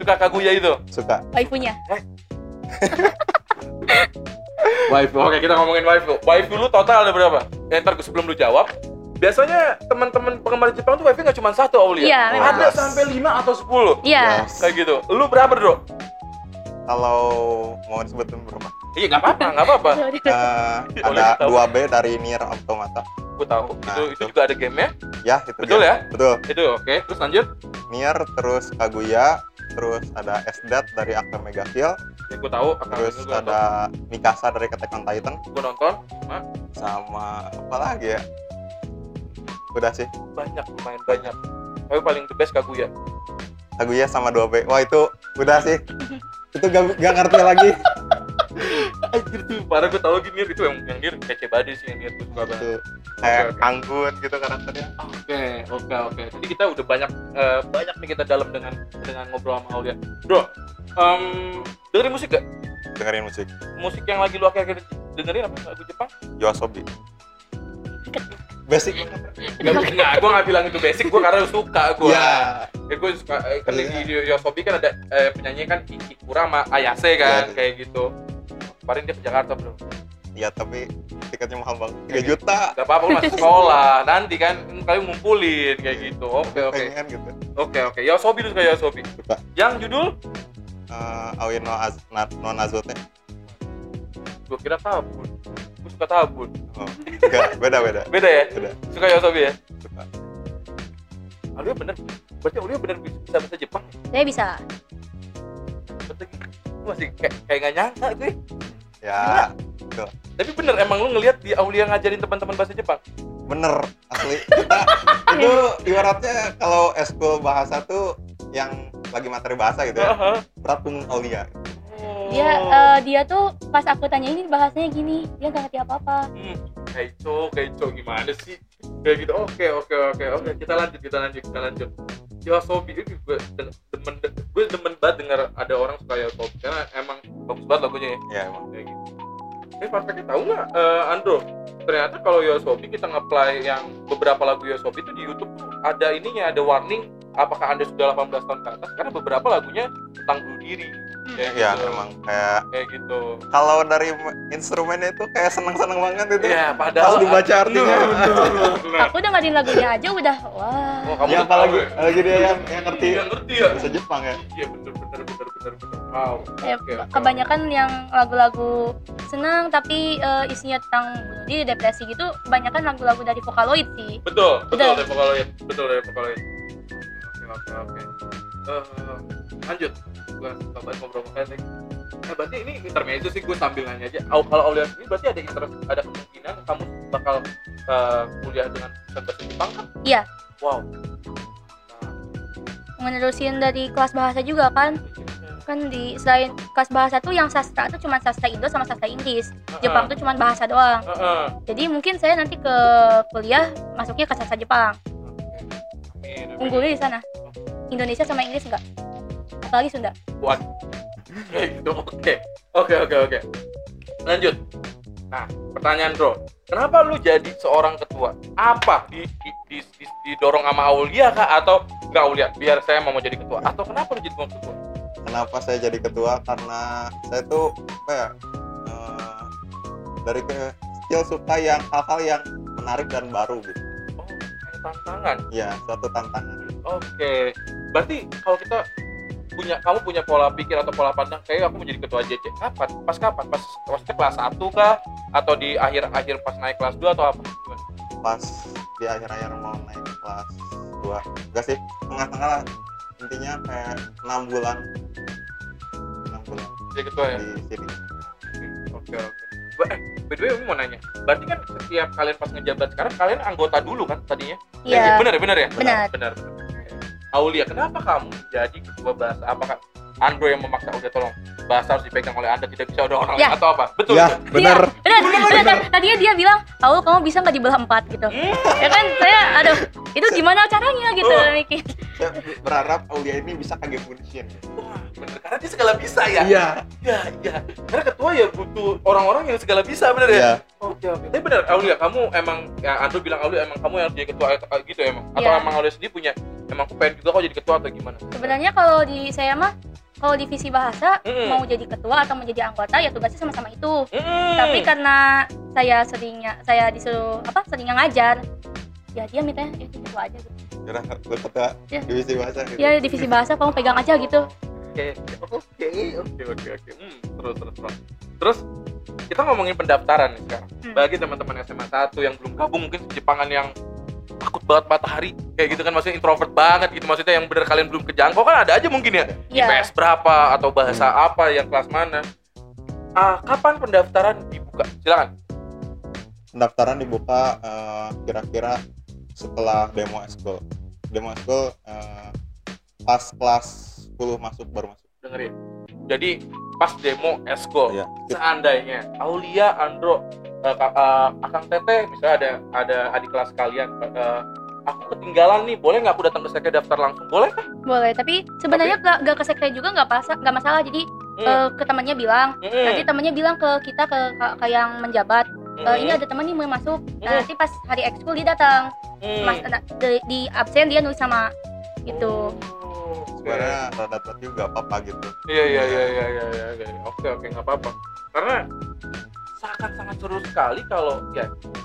Suka Kaguya itu? Suka. Waifunya. (laughs) waifu. Oke kita ngomongin waifu. Waifu lu total ada berapa? Ya ntar gue sebelum lu jawab biasanya teman-teman penggemar Jepang tuh waifu nggak cuma satu Aulia Iya, memang. ada sampai 5 atau 10 Iya. Yes. kayak gitu lu berapa bro Kalau mau disebutin berapa? iya nggak apa-apa nggak apa-apa (laughs) Eh, Boleh ada tahu. 2B dari Nier Automata. gue tahu Nah, itu, itu itu. juga ada gamenya Ya, itu Betul dia. ya? Betul. itu oke terus lanjut Nier, terus Kaguya, terus ada SDAT dari Akame ga Kill, ya gue tahu akan terus nonton, ada Mikasa dari Attack on Titan, gue nonton Cuma sama apa lagi ya? Udah sih. banyak lumayan banyak tapi paling the best Kaguya Kaguya sama 2B. Wah, itu udah sih. itu gak, gak ngerti lagi. (laughs) anjir tuh parah gue tau lagi Nier itu yang yang Nier kece banget sih yang Nier gue suka banget kayak oke. anggun gitu karakternya. Oke, oke, oke. Jadi kita udah banyak eh, banyak nih kita dalam dengan dengan ngobrol sama Aulia. Bro, em, dengerin musik gak? Dengerin musik Musik yang lagi lu akhir-akhir dengerin apa lagu Jepang? Yoasobi. Basic. Enggak, enggak, gua nggak bilang itu basic, gua karena suka gua. Iya. Ya, gua suka eh, kan Iya. di Yosobi kan ada eh, penyanyi kan Ikura sama Ayase kan, Iya. kayak gitu. Kemarin dia ke Jakarta, Bro. Iya, tapi tiketnya mahal banget. 3 Kayak juta. Gak apa-apa, lu masih sekolah. Nanti kan kalian ngumpulin kayak gitu. Oke, oke. Gitu. Oke, oke. Yosobi lu suka Yosobi. Suka. Yang judul Eh, Aoi no, Az no Nazote. gua kira tabun. Suka tabun. Oh, enggak, beda beda. Beda ya? Beda. Suka Yosobi ya? Suka. Alia bener. Berarti Alia bener bisa bahasa Jepang. Saya bisa. Berarti masih kayak kayak nggak nyangka gue. Ya, Tapi bener emang lu ngelihat di Aulia ngajarin teman-teman bahasa Jepang. bener asli. Kita (laughs) itu ibaratnya kalau eskul bahasa tuh yang lagi materi bahasa gitu ya. Aha. Berat pun Aulia. Dia eh, dia tuh pas aku tanya ini bahasanya gini, dia nggak ngerti apa-apa. Hmm, kayak itu, kayak itu gimana sih? Kayak gitu. Oke, oke, oke, oke. Kita lanjut, kita lanjut, kita lanjut. Yosobi itu gue demen, gue demen banget dengar ada orang suka Yosobi karena emang bagus banget lagunya ya. Ya emang. kayak gitu. Ini fun fact-nya tahu nggak, eh, Andro? Ternyata kalau Yosobi kita nge-play yang beberapa lagu Yosobi itu di YouTube tuh ada ininya, ada warning apakah Anda sudah 18 tahun ke atas karena beberapa lagunya tentang bunuh diri. Kayak Ya gitu. emang kayak Kayak gitu. kalau dari instrumennya itu kayak seneng-seneng banget itu. Iya, padahal Pas dibaca artinya. Bener, bener, bener. Aku dengerin lagunya aja udah wah. Oh, kamu Ya udah apalagi ya? apalagi dia yang yang ngerti Iya, ngerti ya? bahasa Jepang ya. Iya, bener, bener, bener, bener, bener. Wow. Ya, Oke, oke. kebanyakan yang lagu-lagu senang tapi eh, isinya tentang bunuh diri, depresi gitu, kebanyakan lagu-lagu dari Vocaloid sih. Betul, betul Udah. dari Vocaloid. Betul dari Vocaloid. Oke, oke. Eh, lanjut. Gue suka banget ngobrol sama kalian. Nah, berarti ini intermezzo sih gue sambil nanya aja. Au- Kalau Aulia sendiri berarti ada interest, ada kemungkinan kamu bakal eh, kuliah dengan bahasa Jepang kan? Iya. Wow. Nah, Menerusin dari kelas bahasa juga kan. Kan di selain kelas bahasa tuh yang sastra tuh cuma sastra Indo sama sastra Inggris. Jepang tuh cuma bahasa doang. Heeh. Jadi mungkin saya nanti ke kuliah masuknya ke sastra Jepang. Unggulnya di sana. Indonesia sama Inggris enggak. Apalagi Sunda. Buat gitu. Oke. Oke, oke, oke. Lanjut. Nah, pertanyaan bro, kenapa lu jadi seorang ketua? Apa di, di, di, di- didorong sama Aulia kah atau nggak Aulia? Biar saya mau jadi ketua. Atau kenapa lu jadi mau ketua? Kenapa saya jadi ketua? Karena saya tuh apa ya? eh, dari kecil suka yang hal-hal yang menarik dan baru gitu. Oh, tantangan. Ya, suatu tantangan. Oke. Berarti kalau kita punya kamu punya pola pikir atau pola pandang kayak aku menjadi ketua JC kapan pas kapan pas maksudnya kelas 1 kah atau di akhir akhir pas naik kelas 2 atau apa? Pas di akhir-akhir mau naik kelas 2. Enggak sih, tengah-tengah lah. Intinya kayak 6 bulan. 6 bulan jadi ketua ya di sini. Oke oke. Eh, by the way, aku mau nanya. Berarti kan setiap kalian pas ngejabat sekarang kalian anggota dulu kan tadinya? Iya. Benar ya, benar ya? Benar. Benar. benar. Aulia, kenapa kamu jadi ketua bahasa? Apakah Andro yang memaksa udah tolong bahasa harus dipegang oleh anda tidak bisa ada orang Ya. lain atau apa? Betul. Ya, benar. Benar, benar. Tadinya dia bilang, "Aul, kamu bisa nggak dibelah empat gitu." Hmm. Ya kan saya aduh, itu gimana caranya gitu Oh. mikir. saya berharap Aulia ini bisa ke game Munchen Wah, bener karena dia segala bisa ya. iya Iya, iya. Karena ketua ya butuh orang-orang yang segala bisa bener ya. iya Oke, oke. Tapi bener, Aulia, kamu emang ya Andrew bilang Aulia emang kamu yang jadi ketua gitu emang. Atau Iya. emang Aulia sendiri punya emang aku pengen juga kok jadi ketua atau gimana? sebenarnya kalau di saya mah kalau divisi bahasa Mm-mm. mau jadi ketua atau menjadi anggota ya tugasnya sama-sama itu Mm. tapi karena saya seringnya saya disuruh apa seringnya ngajar ya dia minta ya jadi ketua aja gitu kira lu ketua Iya. divisi bahasa gitu ya divisi bahasa kamu pegang aja gitu Oke, oke, oke, oke, oke. Hmm, terus, terus, terus. Terus kita ngomongin pendaftaran nih sekarang. Hmm. Bagi teman-teman SMA 1 yang belum gabung mungkin Jepangan yang takut banget matahari. Kayak gitu kan maksudnya introvert banget gitu. Maksudnya yang bener kalian belum kejangkau kan ada aja mungkin ya. Iya. IPS berapa atau bahasa apa yang kelas mana. Ah kapan pendaftaran dibuka? Silakan. Pendaftaran dibuka eh, kira-kira setelah demo eskul demo eskul eh, pas kelas 10 masuk baru masuk. Dengerin. Jadi pas demo esko Iya. seandainya Aulia Andro Kak- eh, Akang Teteh misalnya ada ada adik kelas kalian eh, aku ketinggalan nih boleh nggak aku datang ke sekre daftar langsung? Boleh kan? Boleh tapi sebenarnya gak, gak ke sekre juga nggak pas nggak masalah. Jadi eh, ke temannya bilang nanti temannya bilang ke kita ke, ke, ke yang menjabat "Eh, ini ada teman nih mau masuk. Nah, Hmm. nanti pas hari ekskul dia datang. Mas na- di, di absen dia nulis sama gitu. Sebenarnya rada telat juga apa-apa gitu. Iya iya iya iya iya iya iya. Oke oke nggak apa-apa. Karena sangat sangat seru sekali kalau ya,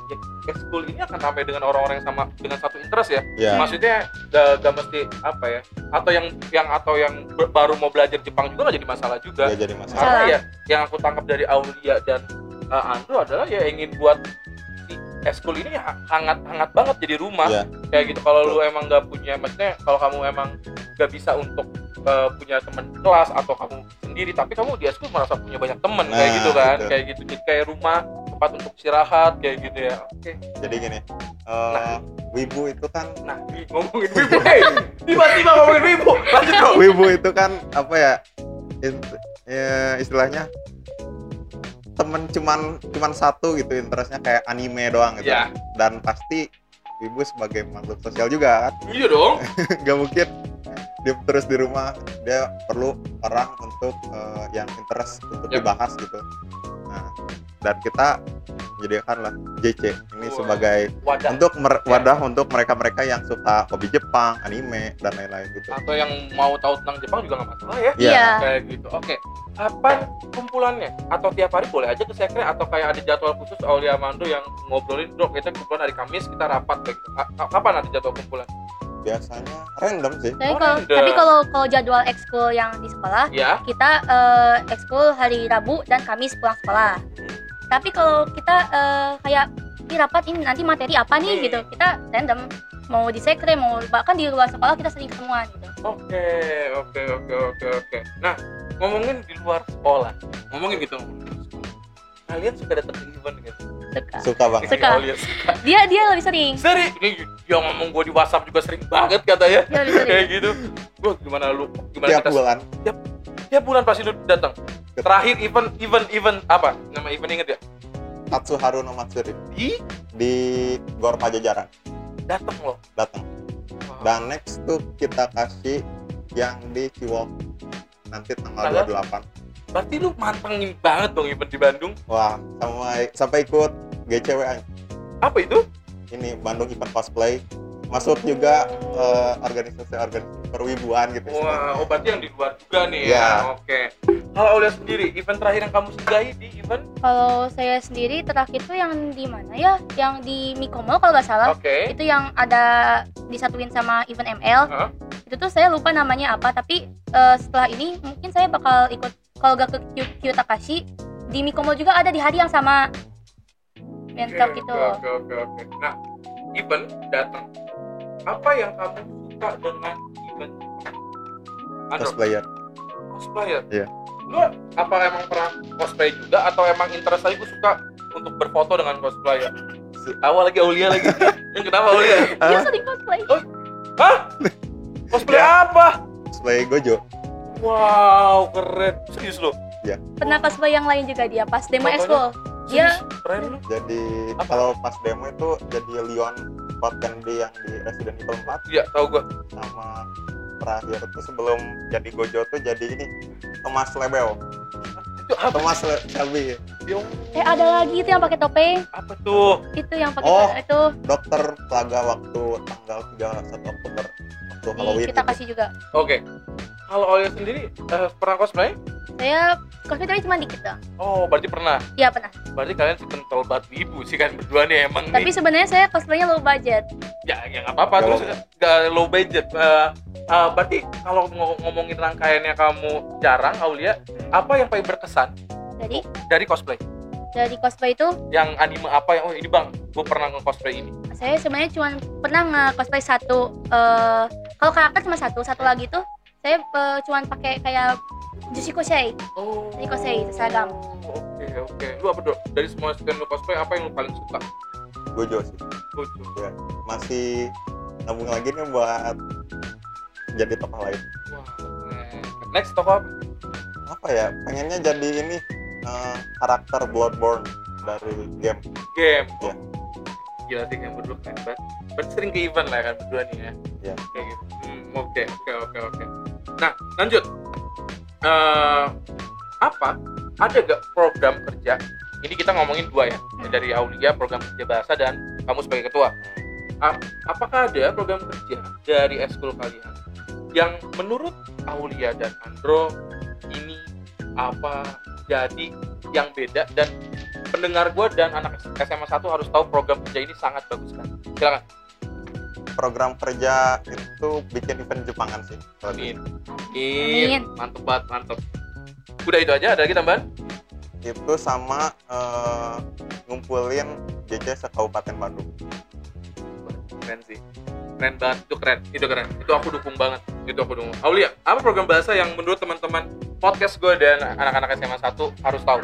ya ekskul ini akan ramai dengan orang-orang yang sama dengan satu interest ya. ya Maksudnya gak, gak mesti apa ya? Atau yang yang atau yang baru mau belajar Jepang juga nggak jadi masalah juga. ya jadi masalah Karena ya yang aku tangkap dari Aulia dan uh, Andro adalah ya ingin buat si ekskul ini ha- hangat-hangat banget jadi rumah. Iya. kayak gitu kalau lu emang nggak punya maksudnya kalau kamu emang nggak bisa untuk uh, punya teman kelas atau kamu sendiri tapi kamu di ekskul merasa punya banyak teman kayak Nah, gitu kan. gitu. kayak gitu jadi kayak rumah tempat untuk istirahat kayak gitu ya. Oke. Jadi gini eh, wibu itu kan nah ngomongin wibu hey, tiba-tiba ngomongin wibu. Lanjut wibu itu kan apa ya, ya istilahnya temen cuman cuman satu gitu interestnya kayak anime doang gitu. Ya dan pasti wibu sebagai makhluk sosial juga kan. Iya dong. (laughs) Nggak mungkin. Dia terus di rumah dia perlu orang untuk eh, yang interest untuk Yap. dibahas gitu. Nah dan kita menyediakan lah JC ini Wah. sebagai wadah. untuk mer- Ya. wadah untuk mereka-mereka yang suka hobi Jepang anime dan lain-lain gitu. Atau yang mau tahu tentang Jepang juga nggak masalah ya. Iya. iya. Kayak gitu. Oke. Kapan kumpulannya? Atau tiap hari boleh aja ke sekre atau kayak ada jadwal khusus Aulia Mando yang ngobrolin bro kita kumpulan hari Kamis kita rapat. Gitu. A- kapan ada jadwal kumpulan? Biasanya random sih. Tapi Oh, kalau random. tapi kalau kalau jadwal ekskul yang di sekolah ya kita eh, ekskul hari Rabu dan Kamis pulang sekolah. Tapi kalau kita eh, kayak ini rapat ini nanti materi apa nih? Hmm. gitu, kita random mau di sekre mau bahkan di luar sekolah kita sering ketemuan gitu. oke oke oke oke oke. Nah ngomongin di luar sekolah. Ngomongin gitu. Di kalian suka datang ke event gitu Suka. suka banget Suka. Aulia suka. Dia dia lebih sering. sering ini dia ngomong gue di WhatsApp juga sering banget katanya lebih kayak gitu. Gua gimana lu gimana tiap kita bulan. Tiap bulan pasti lu datang terakhir event event event apa? Nama event inget ya Tatsuharu no Matsuri. Di di Gor Pajajaran. Datang loh. Datang dan next tuh kita kasih yang di Ciwok. Nanti tanggal Tanggal? 28 berarti lu mantengin banget dong event di Bandung. Wah sampai sampai ikut GCW apa itu? Ini Bandung Event Cosplay masuk juga eh, organisasi-organisasi perwibuan gitu wah oh berarti yang di luar juga nih ya Iya. oke kalau Aulia sendiri event terakhir yang kamu sudahi di event Kalau saya sendiri terakhir tuh yang di mana ya? Yang di Mikomol kalau nggak salah. oke Itu yang ada disatuin sama event ML. Hah? Itu tuh saya lupa namanya apa, tapi eh, setelah ini mungkin saya bakal ikut kalau gak ke Kyu- Kyu Takashi di Mikomol juga ada di hari yang sama Oke, gitu. Oke oke oke. Nah, event datang. Apa yang kamu suka dengan event? Cosplayer cosplayer. Iya. Lu apa emang pernah cosplay juga atau emang interest aja gue suka untuk berfoto dengan cosplayer? Awal lagi Aulia lagi. (laughs) Yang kenapa Aulia? Dia Ah. sering cosplay. Hah? Cosplay Ya. apa? cosplay Gojo Wow, keren. Serius lo? Pernah cosplay yang lain juga dia pas demo expo. Dia Serius? Keren lu. jadi Apa? kalau pas demo itu jadi Leon Scott Candy yang di Resident Evil 4 Iya, tahu gua. sama terakhir tuh sebelum jadi Gojo tuh jadi ini Thomas Lebel Itu apa? Thomas Le- Shelby Yung, Eh ada lagi itu yang pakai topeng. apa tuh? Itu yang pakai Oh. itu dokter Plaga waktu tanggal 31 Oktober waktu Halloween kita kasih juga. Oke. Kalau Aulia sendiri eh, pernah cosplay? Saya cosplay tapi cuma dikit doang. Oh, berarti pernah. Iya pernah. Berarti kalian sih kental banget ibu sih kan berdua nih emang Tapi nih. sebenarnya saya cosplaynya low budget. Ya, ya nggak apa-apa. Terus nggak low budget. Eh, eh, berarti kalau ngo- ngomongin rangkaiannya kamu jarang, Aulia, apa yang paling berkesan Jadi dari cosplay? dari cosplay itu Yang anime apa yang oh ini bang, gue pernah nge-cosplay ini. saya sebenarnya cuma pernah nge-cosplay satu eh kalau karakter cuma satu satu lagi tuh saya eh, cuma pakai kayak Jushi Kosei Oh. Ini cosplay, itu seragam. Oke oke. Lu apa dok? Dari semua sekian lu cosplay apa yang lu paling suka? Gojo sih Gojo. ya masih nabung lagi nih buat jadi tokoh lain Wah. keren. Next toko apa? apa ya pengennya jadi ini eh, karakter Bloodborne dari game Game. Iya. Gila sih yang berdua keren banget. Berarti sering ke event lah kan berdua nih ya. Iya. Kayak gitu. Hmm, oke oke oke oke. Nah lanjut. Eh apa? Ada gak program kerja? Ini kita ngomongin dua ya. Dari Aulia program kerja bahasa dan kamu sebagai ketua. A- apakah ada program kerja dari eskul kalian yang menurut Aulia dan Andro ini apa jadi yang beda dan pendengar gue dan anak SMA 1 harus tahu program kerja ini sangat bagus sekali. Silakan. Program kerja itu bikin event Jepangan sih Amin. Amin. Mantep banget, mantep. Udah itu aja, ada lagi tambahan? itu sama eh, ngumpulin JJ se-Kabupaten Bandung Keren sih. Keren banget, itu keren, itu keren. Itu aku dukung banget, itu aku dukung. Aulia, apa program bahasa yang menurut teman-teman podcast gue dan anak-anak SMA 1 harus tahu?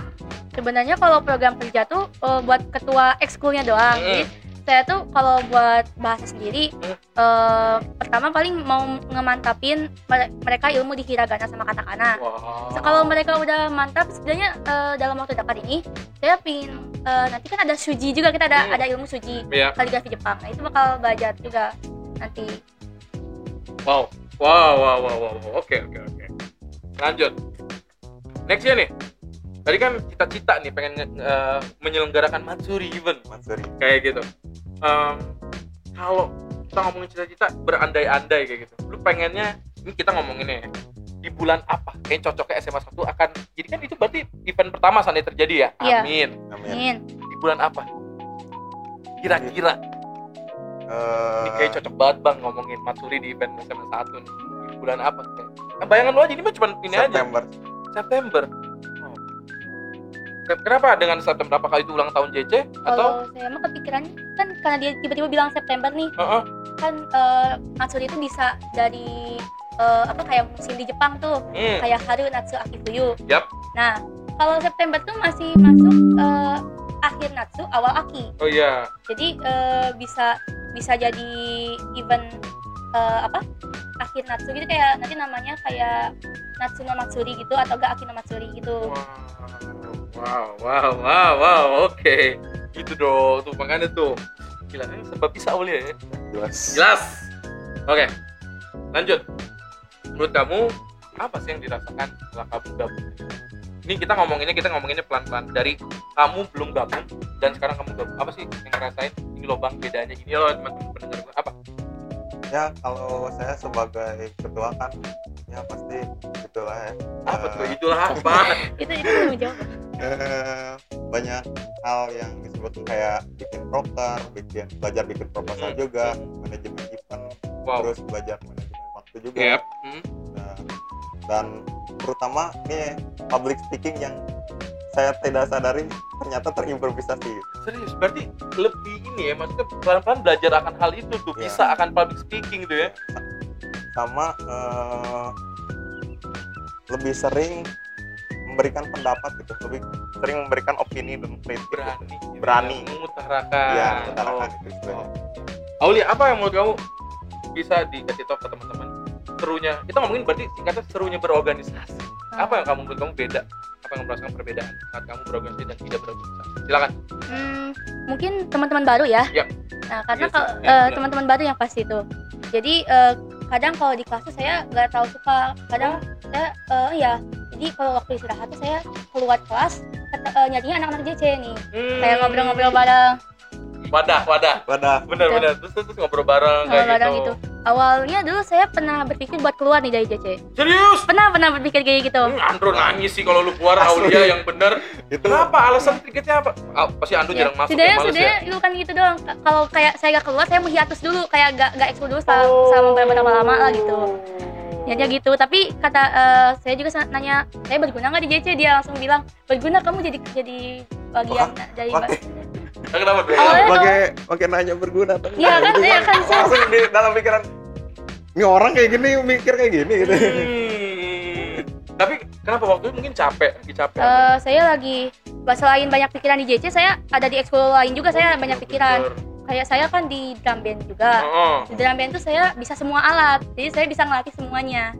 sebenarnya kalau program kerja tuh eh, buat ketua ekskulnya doang Hmm. jadi saya tuh kalau buat bahasa sendiri Hmm. eh, pertama paling mau ngemantapin mere- mereka ilmu di hiragana sama katakana Wah. So, kalau mereka udah mantap sebenarnya eh, dalam waktu dekat ini saya pingin eh, nanti kan ada suji juga kita ada Hmm. ada ilmu suji Iya. kaligrafi Jepang nah itu bakal belajar juga nanti Wow. Wow, wow, wow, wow. wow. Oke, oke, oke. Lanjut. Nextnya nih. Tadi kan cita-cita nih pengen nge- eh, menyelenggarakan Matsuri event Matsuri kayak gitu. Em, kalau kita ngomongin cita-cita berandai-andai kayak gitu. Lu pengennya ini kita ngomonginnya ya. Di bulan apa? Kayak cocoknya SMA 1 akan jadi kan itu berarti event pertama sana terjadi ya. Iya. Amin. amin ingin Di bulan apa? Kira-kira Eh, ini kayak cocok banget bang ngomongin Matsuri di event SMA 1 nih. Di bulan apa? Kayak, nah, bayangan lu aja ini mah cuma ini aja. September September. Sep- Kenapa dengan September? Apakah itu ulang tahun JC atau? kalau saya mah kepikiran kan karena dia tiba-tiba bilang September nih Heeh. kan eh, Matsuri itu bisa dari eh, apa kayak musim di Jepang tuh Hmm. kayak Haru Natsu Aki Fuyu. Yap. Nah kalau September tuh masih masuk eh, akhir Natsu awal Aki. Oh iya. Jadi eh, bisa bisa jadi event eh, apa akhir Natsu gitu kayak nanti namanya kayak Natsu no Matsuri gitu atau enggak Aki no Matsuri gitu. Wow, wow, wow, wow, oke. Gitu dong, tuh makanya tuh. Gila, ini sebab bisa Aulia ya. jelas Jelas. Oke, lanjut. Menurut kamu apa sih yang dirasakan setelah kamu gabung? Ini kita ngomonginnya kita ngomonginnya pelan-pelan dari kamu belum gabung dan sekarang kamu gabung. Apa sih yang ngerasain? Ini loh bang, bedanya ini loh teman-teman pendengar. Apa? Ya kalau saya sebagai ketua kan ya pasti gitulah ya Apa Eh, tuh? Itulah apa? (laughs) Itu itu belum jawab. eh, banyak hal yang disebut kayak bikin proker, bikin belajar bikin proposal Hmm. juga, manajemen event, Wow. terus belajar manajemen waktu juga, Yep. Hmm. Nah, dan terutama nih public speaking yang saya tidak sadari ternyata terimprovisasi. Serius, berarti lebih ini ya, maksudnya pelan-pelan belajar akan hal itu tuh, Iya. bisa akan public speaking tuh ya. Sama eh, lebih sering memberikan pendapat gitu, lebih sering memberikan opini dan kritik. Berani. Berani. Mengutarakan. Ya, Oh. mengutarakan itu istilahnya. Aulia, apa yang menurut kamu bisa dikasih tahu ke teman-teman? Serunya, kita ngomongin berarti singkatnya serunya berorganisasi. Apa yang kamu menurut kamu beda apa yang kamu rasakan perbedaan saat kamu berorganisasi dan tidak berorganisasi silakan Hmm, mungkin teman-teman baru ya. Ya. Nah, karena Iya, kalau sih. Ya, eh, benar. teman-teman baru yang pasti itu. Jadi eh, kadang kalau di kelas tuh saya nggak tahu suka. Kadang saya eh, ya. Jadi kalau waktu istirahat tuh saya keluar kelas eh, nyarinya anak-anak JC nih. Hmm. Kayak ngobrol-ngobrol bareng, wadah wadah Wadah. bener bener terus terus, terus ngobrol bareng kayak ngobrol bareng gitu gitu. Awalnya dulu saya pernah berpikir buat keluar nih dari JC. serius Pernah pernah berpikir kayak gitu. Hmm, Andro nangis sih kalau lu keluar Asli. Aulia yang bener (laughs) Itu kenapa alasan tiketnya apa Ah, pasti Andro Ya, jarang masuk ya setidaknya males setidaknya ya itu kan gitu doang. Ka- Kalau kayak saya gak keluar, saya mau hiatus dulu, kayak gak gak ekskul dulu selama, Oh. selama beberapa lama lah gitu. Ya dia gitu. Tapi kata eh, saya juga nanya, saya berguna nggak di JC? Dia langsung bilang berguna. Kamu jadi jadi bagian dari. (laughs) Pakai Ah, kenapa tuh pakai pakai nanya berguna atau Iya kan, iya kan, saya- langsung di dalam pikiran ini orang kayak gini mikir kayak gini gitu. Hmm. tapi kenapa waktu itu mungkin capek lagi capek Eh, saya lagi selain banyak pikiran di JC, saya ada di ekskul lain juga. Saya banyak pikiran. Kayak saya kan di drum band juga. Oh, Di drum band tuh saya bisa semua alat, jadi saya bisa ngelatih semuanya.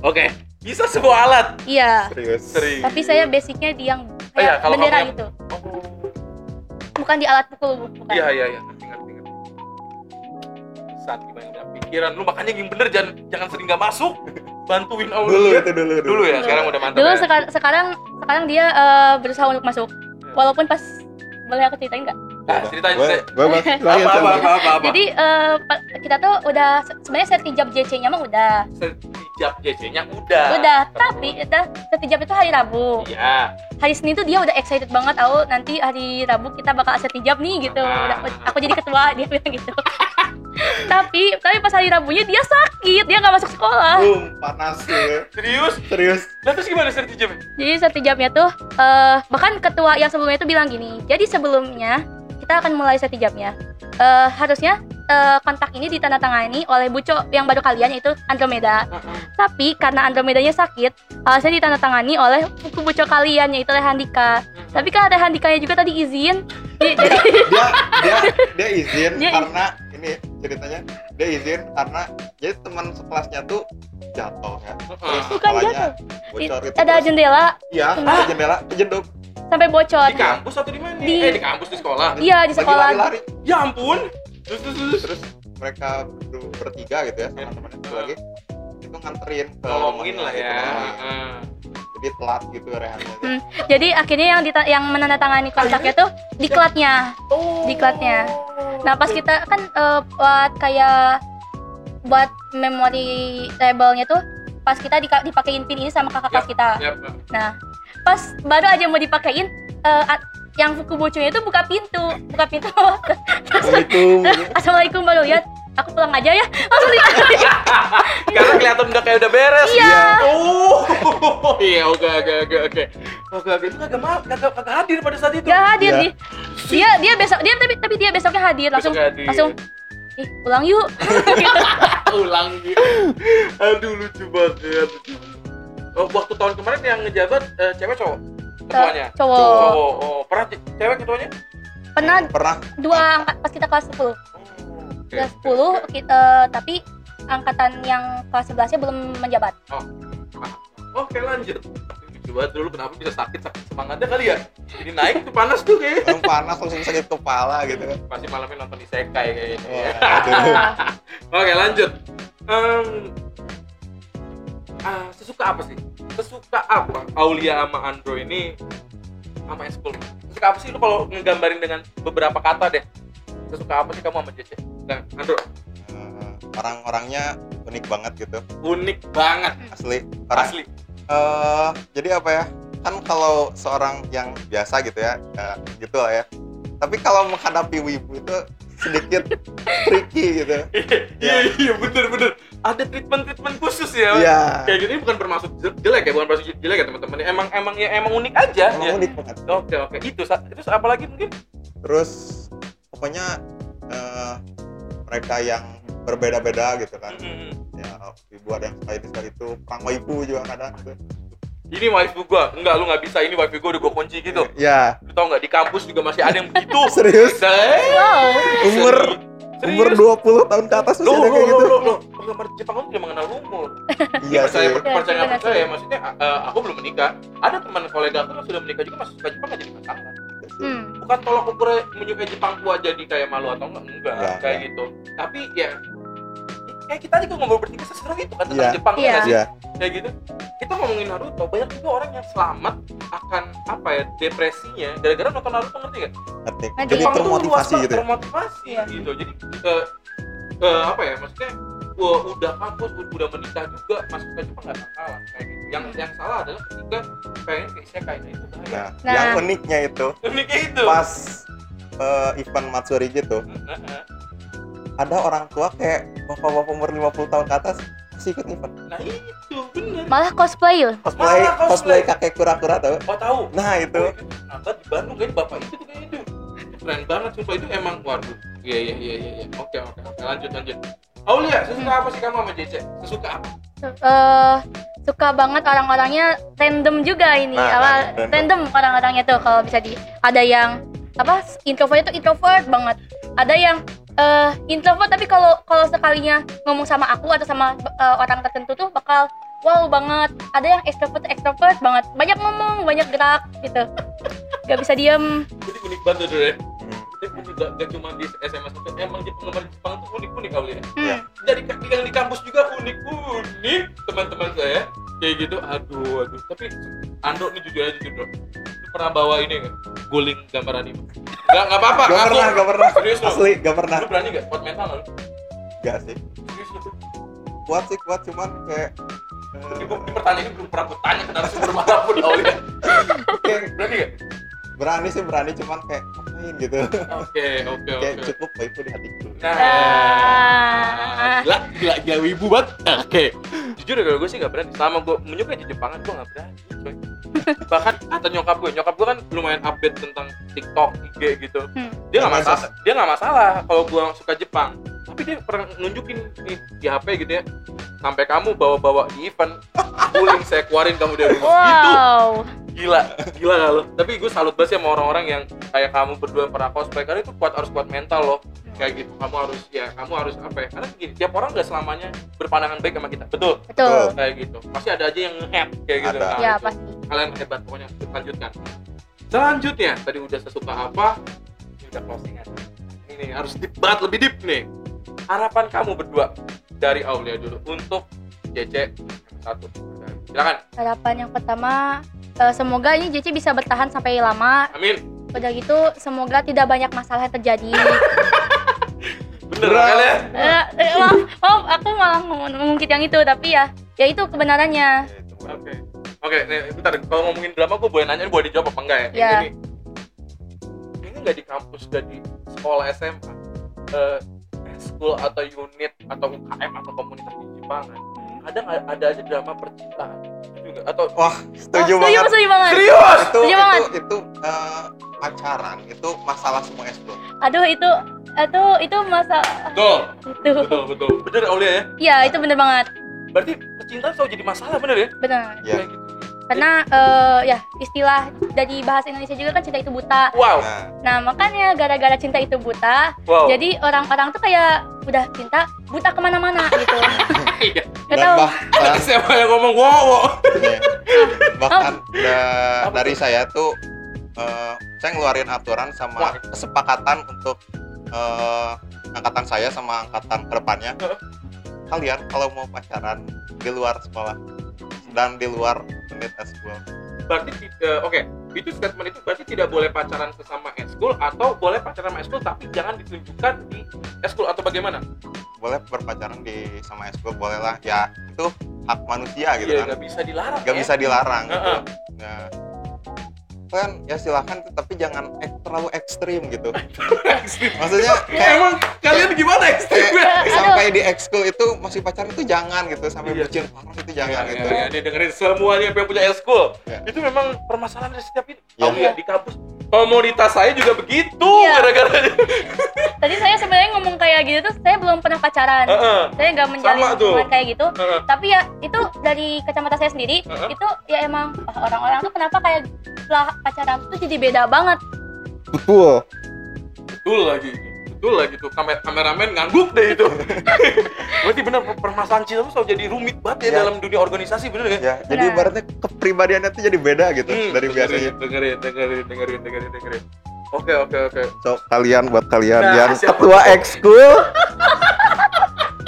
Oke, bisa semua alat. iya. Serius. Serius. Tapi saya basicnya di yang Oh iya, kayak kalau bendera kamu yang- gitu, Oh. bukan di alat pukul, bukan. Iya iya iya, ngerti ngerti ngerti. Saat gimana pikiran lu makanya yang bener jangan jangan sering nggak masuk. Bantuin Dulu Aulia. itu dulu Dulu ya, Dulu. sekarang udah mantap. Dulu ya. seka- sekarang sekarang dia eh, berusaha untuk masuk, Iya. walaupun pas boleh aku ceritain nggak? Ah, ceritain (laughs) Apa apa apa apa. apa. Jadi pa- kita tuh udah se- sebenarnya sertijab JC-nya mah udah, Sertijab JC-nya udah. udah. Tapi udah sertijab itu hari Rabu. Iya. Hari Senin tuh dia udah excited banget tahu nanti hari Rabu kita bakal sertijab nih gitu. Ah. Udah, aku jadi ketua dia bilang gitu. (laughs) tapi tapi pas hari Rabunya dia sakit, dia nggak masuk sekolah. Boom, panas gitu. Serius? Serius. Lah terus gimana sertijab? Jadi sertijabnya tuh eh bahkan ketua yang sebelumnya itu bilang gini. Jadi sebelumnya kita akan mulai sertijabnya. Eh harusnya eh, kontak ini ditandatangani oleh Buco yang baru kalian yaitu Andromeda. Tapi karena Andromedanya sakit, harusnya ditandatangani oleh buku Buco kalian yaitu Rehandika. Tapi kan Rehandikanya juga tadi izin. Jadi, jadi Dia dia dia izin Dia- karena ini ceritanya dia izin karena jadi teman sekelasnya tuh jatuh ya. Terus Bukan jatuh. Bocor itu. ada terus- jendela Iya, ada jendela kejeduk. sampai bocor. Di kampus atau di mana? Di- Eh di kampus di sekolah. Iya di sekolah. lari-lari. Ya ampun. Terus terus terus. Terus mereka ber- bertiga gitu ya sama temannya satu lagi itu nganterin ke rumahnya lah gitu, ya. Heeh. Jadi telat gitu rehannya. Hmm. Jadi akhirnya yang dita- yang menandatangani kontraknya tuh diklatnya. Oh. Diklatnya. Nah pas kita kan eh, buat kayak buat memori labelnya tuh pas kita dipakein pin ini sama kakak kelas kita. Nah pas baru aja mau dipakein eh, a- yang buku boconya itu buka pintu, buka pintu. (laughs) Assalamualaikum. Assalamualaikum baru lihat. Aku pulang aja ya. (laughs) Langsung Karena kelihatan udah kayak udah beres. Iya. Oh. (laughs) Iya, oke oke oke oke. Oke oke. Itu kagak ma- kagak kagak hadir pada saat itu. Gak hadir Iya. dia. Dia dia besok dia tapi tapi dia besoknya hadir langsung Besok hadir. langsung ih pulang yuk. ulang gitu. Aduh lucu banget. Oh, waktu tahun kemarin yang ngejabat eh, cewek cowok ketuanya. Cowok. Cowok. Oh, pernah ce- cewek ketuanya? Pernah Pernah dua angkat pas kita kelas 10. Oh, oke, Kelas oke, 10 oke. kita tapi angkatan yang kelas 11 nya belum menjabat. Oke, lanjut. Lucu banget dulu kenapa bisa sakit sakit semangatnya kali ya? Jadi naik tuh panas tuh kayaknya. orang panas langsung sakit kepala gitu kan. Pasti malamnya nonton isekai kayaknya. Ya. aduh. (laughs) Oke lanjut. Em, ah, sesuka apa sih? Sesuka apa Aulia sama Andro ini sama Eskul? Sesuka apa sih lu kalau ngegambarin dengan beberapa kata deh? Sesuka apa sih kamu sama Jece? Nah, Andro, Eh, orang-orangnya unik banget gitu unik banget asli Karena, asli. eh, jadi apa ya kan kalau seorang yang biasa gitu ya ya gitu lah ya tapi kalau menghadapi wibu itu sedikit (laughs) tricky gitu Iya iya bener bener. Ada treatment treatment khusus ya. iya Kayak gini bukan bermaksud je- jelek ya, bukan bermaksud jelek ya teman-teman. Emang emang ya emang unik aja. emang ya. unik banget Oke oke. Itu terus apa lagi mungkin? terus pokoknya eh, mereka yang berbeda-beda gitu kan Hmm. ya wibu ada yang suka ini suka itu perang wibu juga kadang gitu Ini wifi gua, enggak lu nggak bisa. Ini wifi gua udah gua kunci gitu. ya Lu tau nggak di kampus juga masih ada yang begitu. (laughs) serius Eh, Wow. umur umur Serius? 20 tahun ke atas masih Loh, ada loh, kayak loh, gitu loh, loh. Penggemar Jepang itu tidak mengenal umur. iya percaya, sih per- percaya Iya, nggak benar percaya, sih. maksudnya eh, aku belum menikah. Ada teman kolega aku yang sudah menikah juga masih suka Jepang nggak jadi masalah. hmm. Bukan tolak ukur menyukai Jepang tua jadi kayak malu atau enggak, enggak, Enggak, kayak gitu. Tapi ya kayak kita juga ngobrol bertiga seseru itu kan tentang Iya. Jepang Iya. ya sih? iya kayak gitu kita ngomongin Naruto banyak juga orang yang selamat akan apa ya depresinya gara-gara nonton Naruto ngerti gak? ngerti. Nah, jadi Jepang termotivasi gitu ya? termotivasi. Iya. gitu. Jadi eh, eh, apa ya maksudnya gua udah kampus gua udah menikah juga masuk ke Jepang nggak masalah kayak gitu. Yang yang salah adalah ketika pengen ke isekai nah itu bahaya. Nah, Nah. yang uniknya itu uniknya itu. pas eh, event Matsuri gitu ada orang tua kayak bapak-bapak umur 50 tahun ke atas ikut event nah itu bener. Malah cosplay yuk? Cosplay Malah cosplay. cosplay kakek kura-kura tau? Oh tahu. Nah itu. Oh, di Bandung kayaknya bapak itu tuh kayaknya itu. Keren banget sumpah itu emang waduh. Iya iya iya iya iya. oke oke oke. Lanjut lanjut. Aulia sesuka apa sih kamu sama JC sesuka apa? Eh suka banget orang-orangnya random juga ini. Nah, apa random. random. orang-orangnya tuh kalau bisa di ada yang apa introvert itu introvert banget. Ada yang eh introvert tapi kalau kalau sekalinya ngomong sama aku atau sama eh, orang tertentu tuh bakal wow banget. Ada yang extrovert extrovert banget. Banyak ngomong banyak gerak gitu. Gak bisa diem. Jadi unik banget tuh ya Hmm. tapi gak, gak cuma di SMS itu emang di penggemar Jepang tuh unik unik Aulia. Iya. hmm. dari ka- yang di kampus juga unik unik teman-teman saya. Kayak gitu aduh aduh. Tapi Ando nih jujur aja jujur pernah bawa ini nggak? Guling gambar anime. Nggak nggak apa-apa gak pernah gak pernah. Serius asli gak pernah. Lu berani gak kuat mental lu? Gak sih. Serius lu? Kuat sih kuat cuman kayak Ini, eh, gua- ini pertanyaan ini belum pernah gue tanya ke narasumber mana pun (laughs) kayak berani gak? Berani sih berani cuman kayak ngapain gitu oke oke kayak oke cukup itu di hatiku Nah, gila, gila, gila wibu banget. Oke. Jujur ya kalau gue sih gak berani. Selama gue menyukai di Jepangan, gue gak berani. coy. (laughs) Bahkan kata nyokap gue, nyokap gue kan lumayan update tentang TikTok, IG gitu. Hmm. Dia gak Emang masalah, dia gak masalah kalau gue suka Jepang. Tapi dia pernah nunjukin nih di HP gitu ya. Sampai kamu bawa-bawa di event, guling saya keluarin kamu dari rumah. Gitu wow gila gila gak lo tapi gue salut banget sih sama orang-orang yang kayak kamu berdua yang pernah cosplay. Karena itu kuat harus kuat mental loh. Kayak gitu. Kamu harus ya kamu harus apa ya? Karena gini tiap orang gak selamanya berpandangan baik sama kita. Betul? Betul. Kayak gitu. Pasti ada aja yang nge kayak gitu. Ada. Nah, ya itu. pasti. kalian hebat pokoknya. Lanjutkan. Selanjutnya tadi udah sesuka apa? Ini udah closingan ini harus deep banget lebih deep nih. Harapan kamu berdua dari Aulia dulu untuk JC satu silakan harapan yang pertama eh, semoga ini JC bisa bertahan sampai lama amin udah gitu semoga tidak banyak masalah yang terjadi (laughs) bener Bro. kalian Eh, eh, maaf, maaf, aku malah mengungkit yang itu tapi ya ya itu kebenarannya Ya, itu Oke. Oke, nih bentar. Kalau ngomongin drama, gue boleh nanya, ini boleh dijawab apa enggak ya? Iya. Ini, ini nggak di kampus, nggak di sekolah SMA, eh, school atau unit atau UKM atau komunitas di Jepangan, kadang ada, ada aja drama percintaan juga atau wah Oh, setuju setuju, banget setuju banget serius? itu Setuju itu banget. itu eh, pacaran itu masalah semua ekskul aduh itu itu itu masa Betul, itu betul, betul. Bener Aulia ya? ya itu bener banget Berarti percintaan selalu jadi masalah, bener ya? bener ya Kayak gitu. Karena eh, ya istilah dari bahasa Indonesia juga kan cinta itu buta Wow, nah nah makanya gara-gara cinta itu buta wow. jadi orang-orang tuh kayak udah cinta buta ke mana-mana gitu (laughs) Iya. Bahkan Siapa yang ngomong wow, wow. ya, bahkan da- Apa dari saya tuh eh, saya ngeluarin aturan sama kesepakatan untuk eh, angkatan saya sama angkatan ke depannya Heeh. kalian kalau mau pacaran di luar sekolah dan di luar unit eskul Berarti, ti- eh, oke, itu statement itu berarti tidak boleh pacaran sesama eskul atau boleh pacaran sama eskul tapi jangan ditunjukkan di eskul atau bagaimana? boleh berpacaran di sama eskul boleh lah ya itu hak manusia gitu Iya, kan nggak bisa dilarang. nggak ya. bisa dilarang gitu. Heeh. Nah, kan ya silahkan tapi jangan ek- terlalu ekstrim gitu (laughs) Ekstrim. maksudnya Ya, kayak emang kalian gimana ekstrimnya? Aduh. sampai di ekskul itu masih pacaran itu jangan gitu sampai Iya. bucin parah itu Jangan jangan gitu ya, dia dengerin semuanya yang punya eskul. Ya. Itu memang permasalahan dari setiap itu. Ya. Tahu ya di kampus komunitas saya juga begitu Iya. gara-gara tadi saya sebenarnya ngomong kayak gitu tuh saya belum pernah pacaran Heeh. saya nggak menjalin hubungan kayak gitu Heeh. tapi ya itu dari kacamata saya sendiri Heeh. itu ya emang wah, orang-orang tuh kenapa kayak setelah pacaran tuh jadi beda banget betul Betul lagi. Betul lah gitu. Kamer kameramen ngangguk deh itu. (laughs) Berarti bener permasalahan cinta tuh selalu jadi rumit banget ya, Ya. dalam dunia organisasi bener gak? ya jadi Benar. ibaratnya kepribadiannya tuh jadi beda gitu Hmm, dari dengerin, biasanya dengerin dengerin dengerin dengerin dengerin. Oke oke oke. So kalian buat kalian Nah, yang ketua ekskul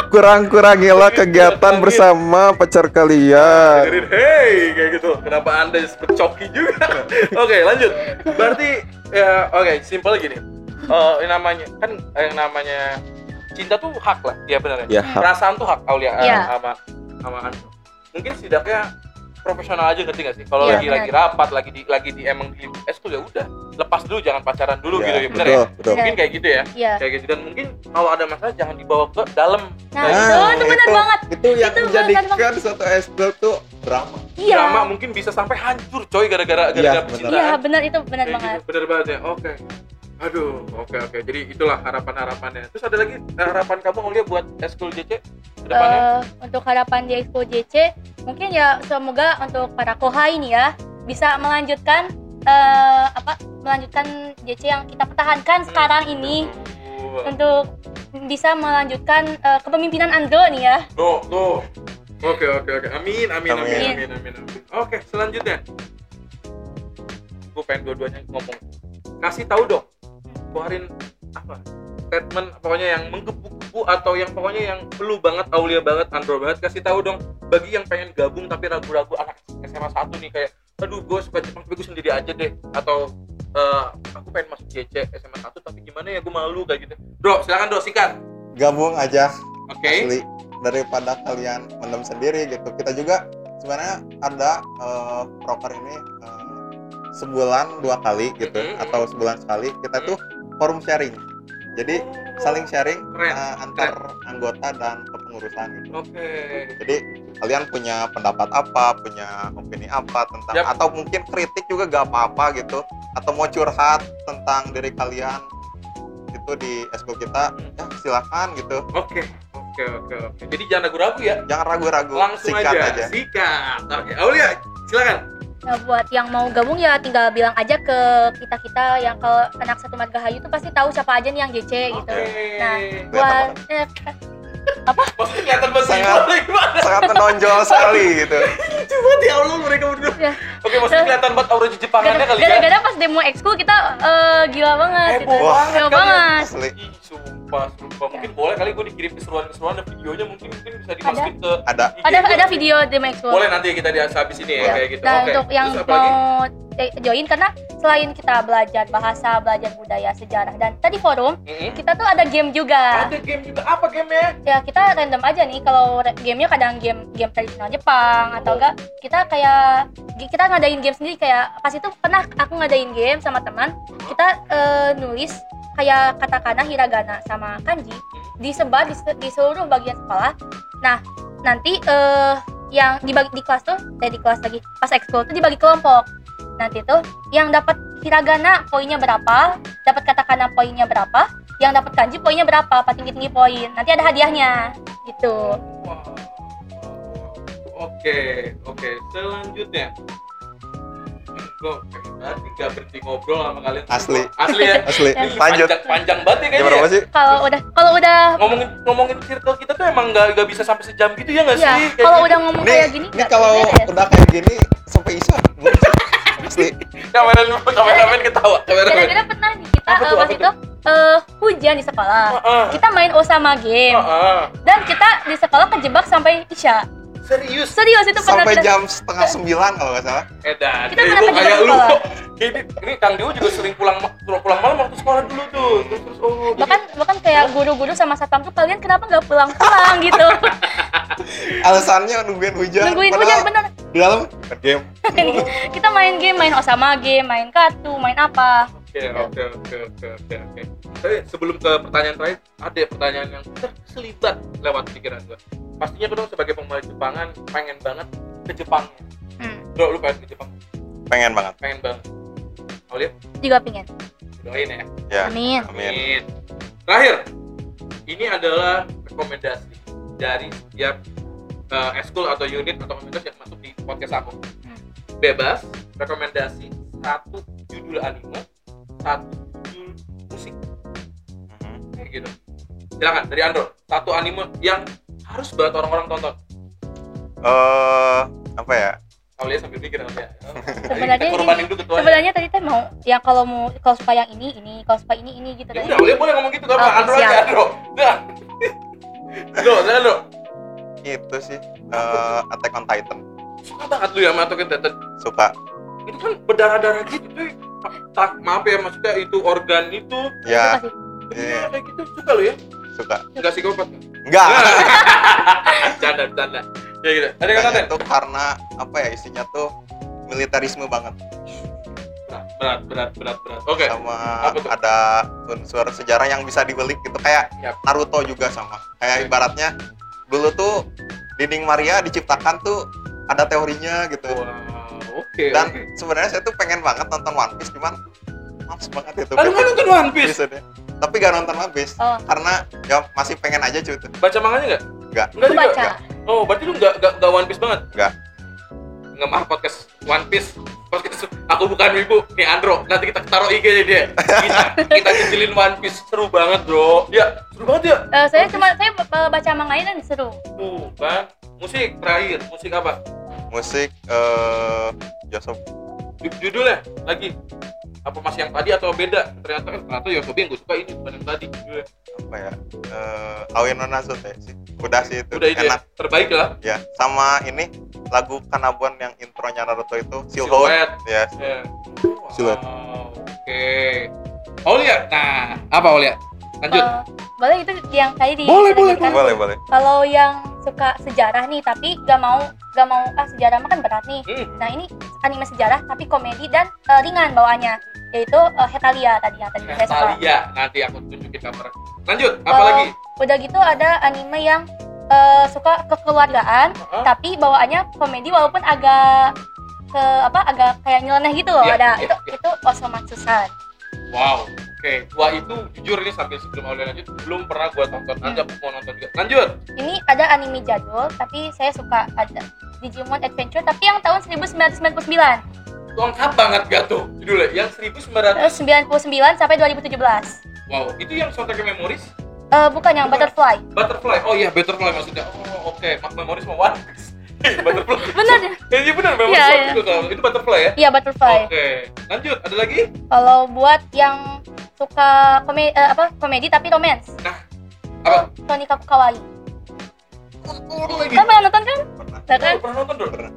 kurang-kurangilah kegiatan bersama pacar kalian. Dengerin hey kayak gitu. Kenapa anda seperti coki juga? (laughs) Oke lanjut. Berarti ya oke simple gini Eh, yang namanya kan yang namanya cinta tuh hak lah. Ya benar ya? Perasaan tuh hak Aulia eh, Iya. sama sama mungkin setidaknya profesional aja ngerti gak sih? Kalau Iya, lagi benar. lagi rapat lagi di lagi di emang di eskul ya udah lepas dulu jangan pacaran dulu Ya, gitu ya bener betul ya? betul mungkin kayak gitu ya? Iya. kayak gitu. Dan mungkin kalau ada masalah jangan dibawa ke dalam. Nah, Kayak itu, itu benar banget. itu yang Itu benar menjadikan suatu ekskul tuh drama. Iya. drama mungkin bisa sampai hancur coy gara-gara Iya, gara-gara benar. percintaan Iya, benar itu benar Kayak banget. gitu, bener banget ya oke aduh oke oke jadi itulah harapan harapannya terus ada lagi eh, harapan kamu Aulia buat eskul JC ke depannya Eh, untuk harapan di Expo JC mungkin ya semoga untuk para kohai ini ya bisa melanjutkan eh, apa melanjutkan JC yang kita pertahankan sekarang ini Tuh. untuk bisa melanjutkan eh, kepemimpinan Ando nih ya. Tuh, tuh. Oke, oke, oke. Amin, amin, amin, Amin. amin, amin, amin. Oke, selanjutnya. Gue pengen dua-duanya ngomong. Kasih tahu dong. Keluarin apa? Statement pokoknya yang menggebu-gebu atau yang pokoknya yang perlu banget, Aulia banget, Andro banget. Kasih tahu dong bagi yang pengen gabung tapi ragu-ragu anak SMA 1 nih kayak aduh gue suka Jepang tapi gue sendiri aja deh atau eh, aku pengen masuk JC SMA 1 tapi gimana ya gue malu kayak gitu. Bro, silakan Bro, singkat. gabung aja Oke. asli daripada kalian mendem sendiri gitu kita juga sebenarnya ada proker ini eh, sebulan dua kali gitu Mhm. atau sebulan sekali kita tuh forum sharing jadi saling sharing Keren, eh, antar anggota dan kepengurusan gitu Oke. jadi kalian punya pendapat apa punya opini apa tentang Yap. atau mungkin kritik juga gak apa-apa gitu atau mau curhat tentang diri kalian itu di eskul kita ya silakan gitu Oke, oke, oke, oke. Jadi jangan ragu-ragu ya. jangan ragu-ragu Langsung sikat aja. aja, Sikat. Oke, Aulia, silakan. Nah, buat yang mau gabung ya tinggal bilang aja ke kita kita yang kalau anak satu margahayu tuh pasti tahu siapa aja nih yang JC gitu. Oke. Nah, buat eh, Maksudnya kelihatan banget Sangat- sangat menonjol sekali gitu Coba ya Allah mereka berdua. Ya. Oke, maksudnya kelihatan banget aura Jepangannya kali ya. gara-gara pas demo ekskul kita eh, gila banget Heboh gitu. banget kali ya. banget. asli Ih, sumpah, sumpah. Mungkin boleh kali gue dikirim keseruan-keseruan dan videonya mungkin mungkin bisa dimasukin ke ada Ada ada video demo ekskul. Boleh nanti kita di habis ini ya, Ya. kayak gitu. Nah, Oke. untuk yang Terus apa lagi? mau join karena selain kita belajar bahasa, belajar budaya, sejarah dan tadi forum, Mm-mm. kita tuh ada game juga. Ada game juga. Apa gamenya? Ya, kita random aja nih kalau gamenya kadang game game tradisional Jepang atau Oh. enggak kita kayak kita ngadain game sendiri kayak pas itu pernah aku ngadain game sama teman, kita eh, nulis kayak katakana, hiragana sama kanji disebar di, di seluruh bagian sekolah. Nah, nanti eh yang dibagi di kelas tuh, eh di kelas lagi pas ekskul tuh dibagi kelompok. Nanti tuh yang dapat hiragana poinnya berapa, dapat katakana poinnya berapa, yang dapat kanji poinnya berapa, apa tinggi tinggi poin. Nanti ada hadiahnya, gitu. Wah. Oke, oke. Selanjutnya. Gue pengen banget nih gak berhenti ngobrol sama kalian. Asli. Asli ya. (laughs) asli lanjut Panjang, panjang banget ya kayaknya. berapa ya. sih Kalau udah kalau udah Ngomongin ngomongin circle kita tuh emang gak, gak bisa sampai sejam gitu ya gak sih? ya, Kayak kalau gitu. udah ngomong ini kayak gini ini nggak kalau beres. udah kayak gini sampai isu (laughs) asli kameramen kameramen ketawa. Kameramen. Kira-kira pernah nih kita Apa eh, tuh, pas apa itu eh, hujan di sekolah. Heeh. Kita main Osama game Heeh. dan kita di sekolah kejebak sampai Isya. Serius. Serius itu pernah sampai kita- jam setengah sembilan kalau nggak salah Edan. Kita Eh, pernah gua pergi kayak ke lu. sekolah. Ini, ini Kang Dio juga sering pulang ma- pulang, pulang malam waktu sekolah dulu tuh. Terus terus oh. bahkan bahkan kayak guru-guru sama satpam tuh kalian kenapa nggak pulang-pulang gitu (laughs) alasannya nungguin hujan nungguin hujan bener di dalam game (laughs) kita main game main Osama game main kartu main apa Oke, oke, oke, oke, oke. Tapi sebelum ke pertanyaan terakhir, ada pertanyaan yang terselibat lewat pikiran gue. Pastinya gue dong sebagai pemain Jepangan pengen banget ke Jepang. hmm, Bro, lu pengen ke Jepang? pengen banget Pengen banget. Mau lihat? juga pingin Doain ya. ya amin amin Amin. Terakhir, ini adalah rekomendasi dari setiap uh, eskul atau unit atau komunitas yang masuk di podcast aku. Hmm. Bebas rekomendasi satu judul anime, satu. Musik. Mhm. Kayak gitu. Silakan dari Andro. Satu anime yang harus banget orang-orang tonton. Eh apa ya? Aulia sambil mikir (laughs) Sebenarnya ini- dulu ketuanya. sebenarnya tadi teh mau yang kalau mau kalau suka yang ini ini kalau suka ini ini gitu ya tadi. udah Aulia boleh ngomong gitu. Apa Oh, Andro aja. Andro. Andro saya Andro. Itu sih. Eh, Attack on Titan. Suka banget lu ya sama Attack on Titan. Suka. Itu kan berdarah-darah gitu cuy tak maaf ya maksudnya itu organ itu. Ya. Sih. berdarah kayak gitu suka lu ya? Suka. Enggak psikopat? Enggak. (laughs) Canda canda. Ya gitu. Ada ngatain tuh karena apa ya isinya tuh militerisme banget. Berat berat berat berat oke. Sama Apa tuh? ada unsur sejarah yang bisa dibelik gitu. Kayak Yap. Naruto juga sama. Kayak ibaratnya dulu tuh dinding Maria diciptakan tuh ada teorinya gitu. Wow oke dan sebenarnya saya tuh pengen banget nonton One Piece cuman males banget itu Lalu nggak nonton One Piece? tapi gak nonton One Piece Oh, karena ya masih pengen aja cuy Baca manganya nggak? Nggak. Nggak baca. Oh, berarti lu nggak nggak One Piece banget? Nggak. Nggak mah podcast One Piece. Podcast aku bukan wibu, nih Andro. Nanti kita taruh IG-nya dia. Kita kita kecilin One Piece seru banget, Bro. Ya, seru banget ya. Eh, saya cuma saya baca manganya dan seru. Tuh, kan. Musik terakhir, musik apa? Musik eh Joseph Ju- Judulnya lagi apa masih yang tadi atau beda? Ternyata eh, ternyata Yosobi yang gue suka ini bukan yang tadi. Judulnya. apa ya eh Aoi no Nazute sih udah sih itu Udah ide enak terbaik lah. ya sama ini lagu Kanabon yang intronya Naruto itu Silhouette Silhouette. ya Ya. Silhouette. Wow, Oke. Aulia, nah apa Aulia? Lanjut. Eh, boleh itu yang tadi di Boleh, boleh, boleh boleh Kalau yang suka sejarah nih tapi gak mau gak mau ah sejarah mah kan berat nih. Hmm. Nah ini anime sejarah tapi komedi dan eh, ringan bawaannya yaitu eh, Hetalia tadi yang tadi saya suka. Natalia, nanti aku tunjukin gambar. Lanjut, apa Oh. lagi? Udah gitu ada anime yang eh, suka kekeluargaan Hah? tapi bawaannya komedi walaupun agak ke apa agak kayak nyeleneh gitu loh Iya, ada iya, itu iya. itu Osomatsu-san. Wow. Oke, wah itu jujur ini sambil sebelum Aulia lanjut belum pernah gua tonton. Nanti aku mau nonton juga. Lanjut. Ini ada anime jadul tapi saya suka ada Digimon Adventure tapi yang tahun 1999 Lengkap banget gak tuh judulnya? Yang 1900. terus 99 sampai 2017 Wow, itu yang soundtrack Memories? Eh bukan yang Bukan. Butterfly Butterfly. Oh iya, Butterfly maksudnya. Oh, oke. Mak Memories mau One Piece. (laughs) Butterfly. bener ya (laughs) Eh, Iya benar, Memories Iya, iya. Tahu. Itu Butterfly ya? iya Butterfly Oke. Lanjut, ada lagi? kalau buat yang suka komedi apa komedi tapi romance Apa? Tony Kaku Kawaii lagi. kamu pernah nonton kan pernah kan Oh, pernah nonton dong? Pernah.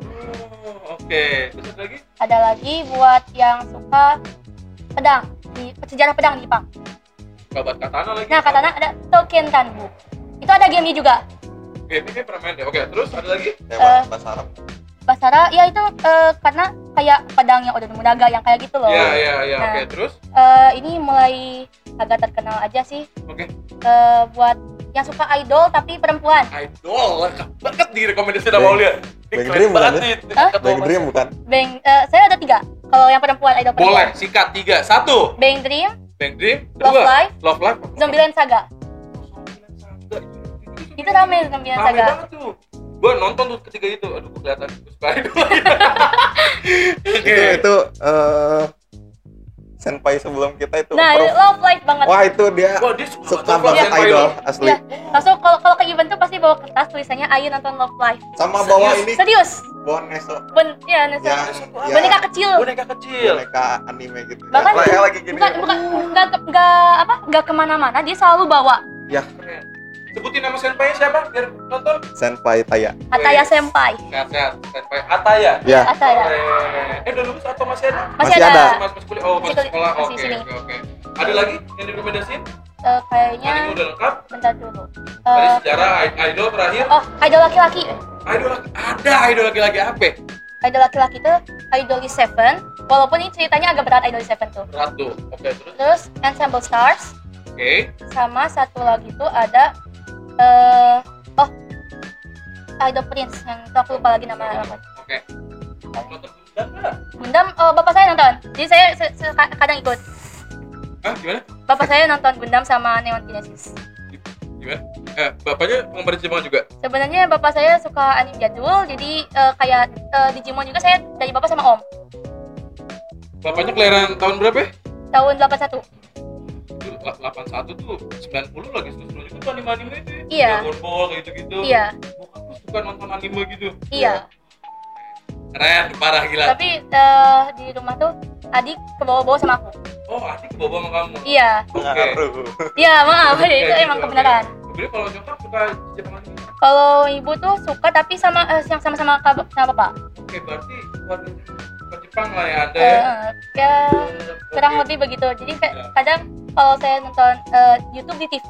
Oh, Oke, terus ada lagi? ada lagi buat yang suka pedang di sejarah pedang di Jepang Kabat Katana lagi. nah katanya ada Token Tanbu itu ada gamenya juga kayak pernah main deh. Oke, terus ada lagi? Eh. bahasa Arab Basara ya itu eh, karena kayak pedang yang Oda Nobunaga yang kayak gitu loh Iya, iya, iya. Nah. Oke, terus? Eh, ini mulai agak terkenal aja sih Oke. Eh, buat yang suka idol tapi perempuan Idol, lengkap banget di rekomendasi sama Aulia. Bang Dream banget bukan? Ketua Bang Dream bukan Bang eh, saya ada tiga kalau yang perempuan idol Boleh, perempuan sikat tiga. Satu, Bang Dream Bang Dream. Love Dua, Live Love Live. Zombieland Saga itu rame Zombieland Rame Saga banget tuh. Gua nonton tuh ketiga itu. Aduh, gua kelihatan suka idol. Oke. itu itu eh senpai sebelum kita itu nah prof. love life banget wah itu dia Wah, dia suka, suka banget banget sama idol asli Iya. langsung kalau kalau ke event tuh pasti bawa kertas tulisannya ayo nonton love life sama bawa Serius? ini serius bawa Neso ben ya yang Boneka ya, boneka kecil Boneka kecil. boneka anime gitu Bahkan- ya, lagi gini bukan bukan nggak ke- nggak apa nggak ke mana-mana dia selalu bawa Keren. Sebutin nama senpai siapa biar nonton. senpai Taya Ataya. Senpai Sehat-sehat. Senpai Ataya. ya Ataya. Eh, udah lulus atau masih ada? masih, Masih ada, ada. Masih masih kuliah. Oh, Masih sekolah. Oke, oke, oke. Ada lagi yang direkomendasiin? Eh, kayaknya Anime udah lengkap. bentar dulu Tadi Eh, sejarah i- idol terakhir. oh idol laki-laki Idol laki ada idol laki-laki apa? idol laki-laki tuh Idolis Seven walaupun ini ceritanya agak berat Idolis Seven tuh Berat tuh. Oke, terus. terus Ensemble Stars Oke. sama satu lagi tuh ada eh oh Idol Prince yang itu aku lupa lagi nama apa Oke. Gundam eh, bapak saya nonton jadi saya se- se- kadang ikut Hah, gimana? bapak saya nonton Gundam sama Neon Genesis Gimana? Eh, bapaknya penggemar Jepang juga. sebenarnya bapak saya suka anime jadul jadi eh, kayak eh, Digimon juga saya dari bapak sama om Bapaknya kelahiran tahun berapa ya? tahun 81 Dulu- 81 tuh 90 lagi seru juga tuh anime-anime itu ya. Iya. Dragon Ball kayak gitu-gitu. iya Bokap lu suka nonton anime gitu. iya Keren, parah gila. tapi eh, di rumah tuh adik ke bawah-bawah sama aku Oh, adik ke bawah sama kamu. iya Oke. Pengaruh. iya maaf Kayak itu gitu, emang oke. kebenaran Jadi kalau nyokap suka Jepang anime. kalau ibu tuh suka tapi sama eh, yang sama-sama sama bapak Oke, berarti keluarga suka Jepang lah ya Anda ya. Eh, ya kurang Oke. lebih begitu jadi Ya. kadang kalau saya nonton eh, YouTube di TV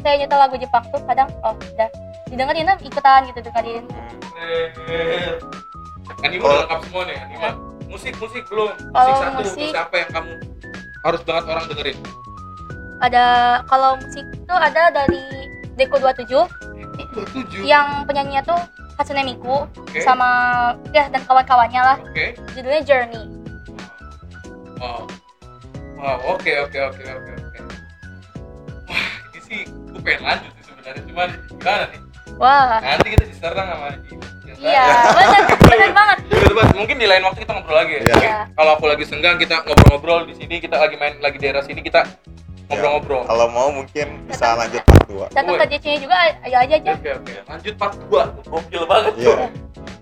saya nyetel lagu Jepang tuh kadang oh udah didengerin ikutan gitu dengerin. Anime Kalau- udah lengkap semua nih, anime. Musik, musik belum. Musik Kalau satu, musik- musik apa yang kamu harus banget orang dengerin? ada kalau musik tuh ada dari Deko 27 Tujuh. yang penyanyinya tuh Hatsune Miku Oke. sama ya dan kawan-kawannya lah Oke. judulnya Journey Wow. Wow, oke oke oke oke oke. Wah, ini sih gue pengen lanjut sih sebenarnya, cuman gimana nih? wah Nanti kita diserang sama iya benar benar (laughs) banget Betul. Mungkin di lain waktu kita ngobrol lagi ya. Iya. Mungkin Kalau aku lagi senggang kita ngobrol-ngobrol di sini, kita lagi main lagi daerah sini kita ngobrol-ngobrol. Kalau mau mungkin bisa lanjut part 2. datang Woi. ke DC-nya juga ayo aja aja Oke oke. Lanjut part 2. Gokil banget. Iya.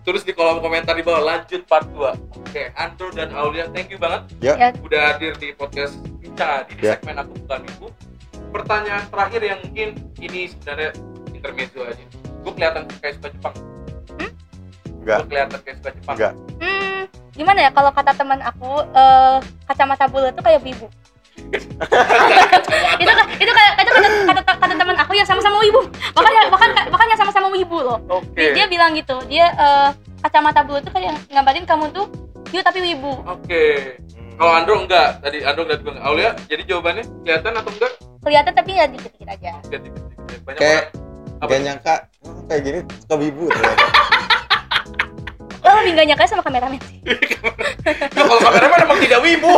Tulis di kolom komentar di bawah lanjut part 2. Oke, Andrew dan Aulia, thank you banget Ya. ya udah hadir di podcast Bincang Adi di Ya. segmen aku bukan ibu. Pertanyaan terakhir yang mungkin ini sebenarnya intermezzo aja. Gue kelihatan kayak suka Jepang. Enggak. Gue kelihatan kayak suka Jepang. Enggak. hmm gimana ya kalau kata teman aku eh, kacamata bulu tuh kayak wibu itu (laughs) itu kayak itu kata kata, kata teman aku yang sama-sama wibu makanya bahkan bahkan yang sama-sama wibu loh Oke. dia bilang gitu dia eh, kacamata bulu tuh kayak ngabarin kamu tuh yuk tapi wibu Oke. Hmm. Kalau Andro enggak, tadi Andro enggak juga. Aulia, jadi jawabannya kelihatan atau enggak? kelihatan tapi ya dikit-dikit aja ganti. Banyak Kayak- orang. Apa? Gak nyangka oh, kayak gini suka wibu ternyata. (laughs) lo lebih gak nyangka sama kameramen sih (laughs) Ya, kalau kameramen emang tidak wibu.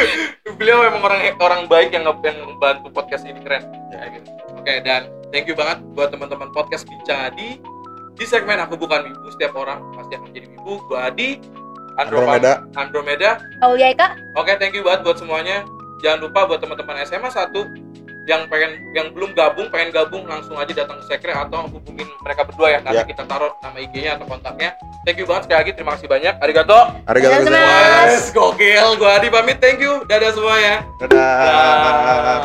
(laughs) Beliau emang orang orang baik yang yang membantu podcast ini keren. Ya, gitu. Oke, dan thank you banget buat teman-teman podcast Bincang Adi. Di segmen aku bukan wibu, setiap orang pasti akan menjadi wibu. Gua Adi, Andromeda. Andromeda. Aulia Eka Oke, thank you banget buat semuanya. Jangan lupa buat teman-teman SMA 1 yang pengen yang belum gabung, pengen gabung langsung aja datang ke Sekre atau hubungin mereka berdua ya. Nanti Ya. kita taruh nama IG-nya atau kontaknya. Thank you banget sekali lagi. Terima kasih banyak. Arigato. Gozaimasu. Yes, gokil. Gua Adi pamit. Thank you. Dadah semuanya. Dadah. Dadah.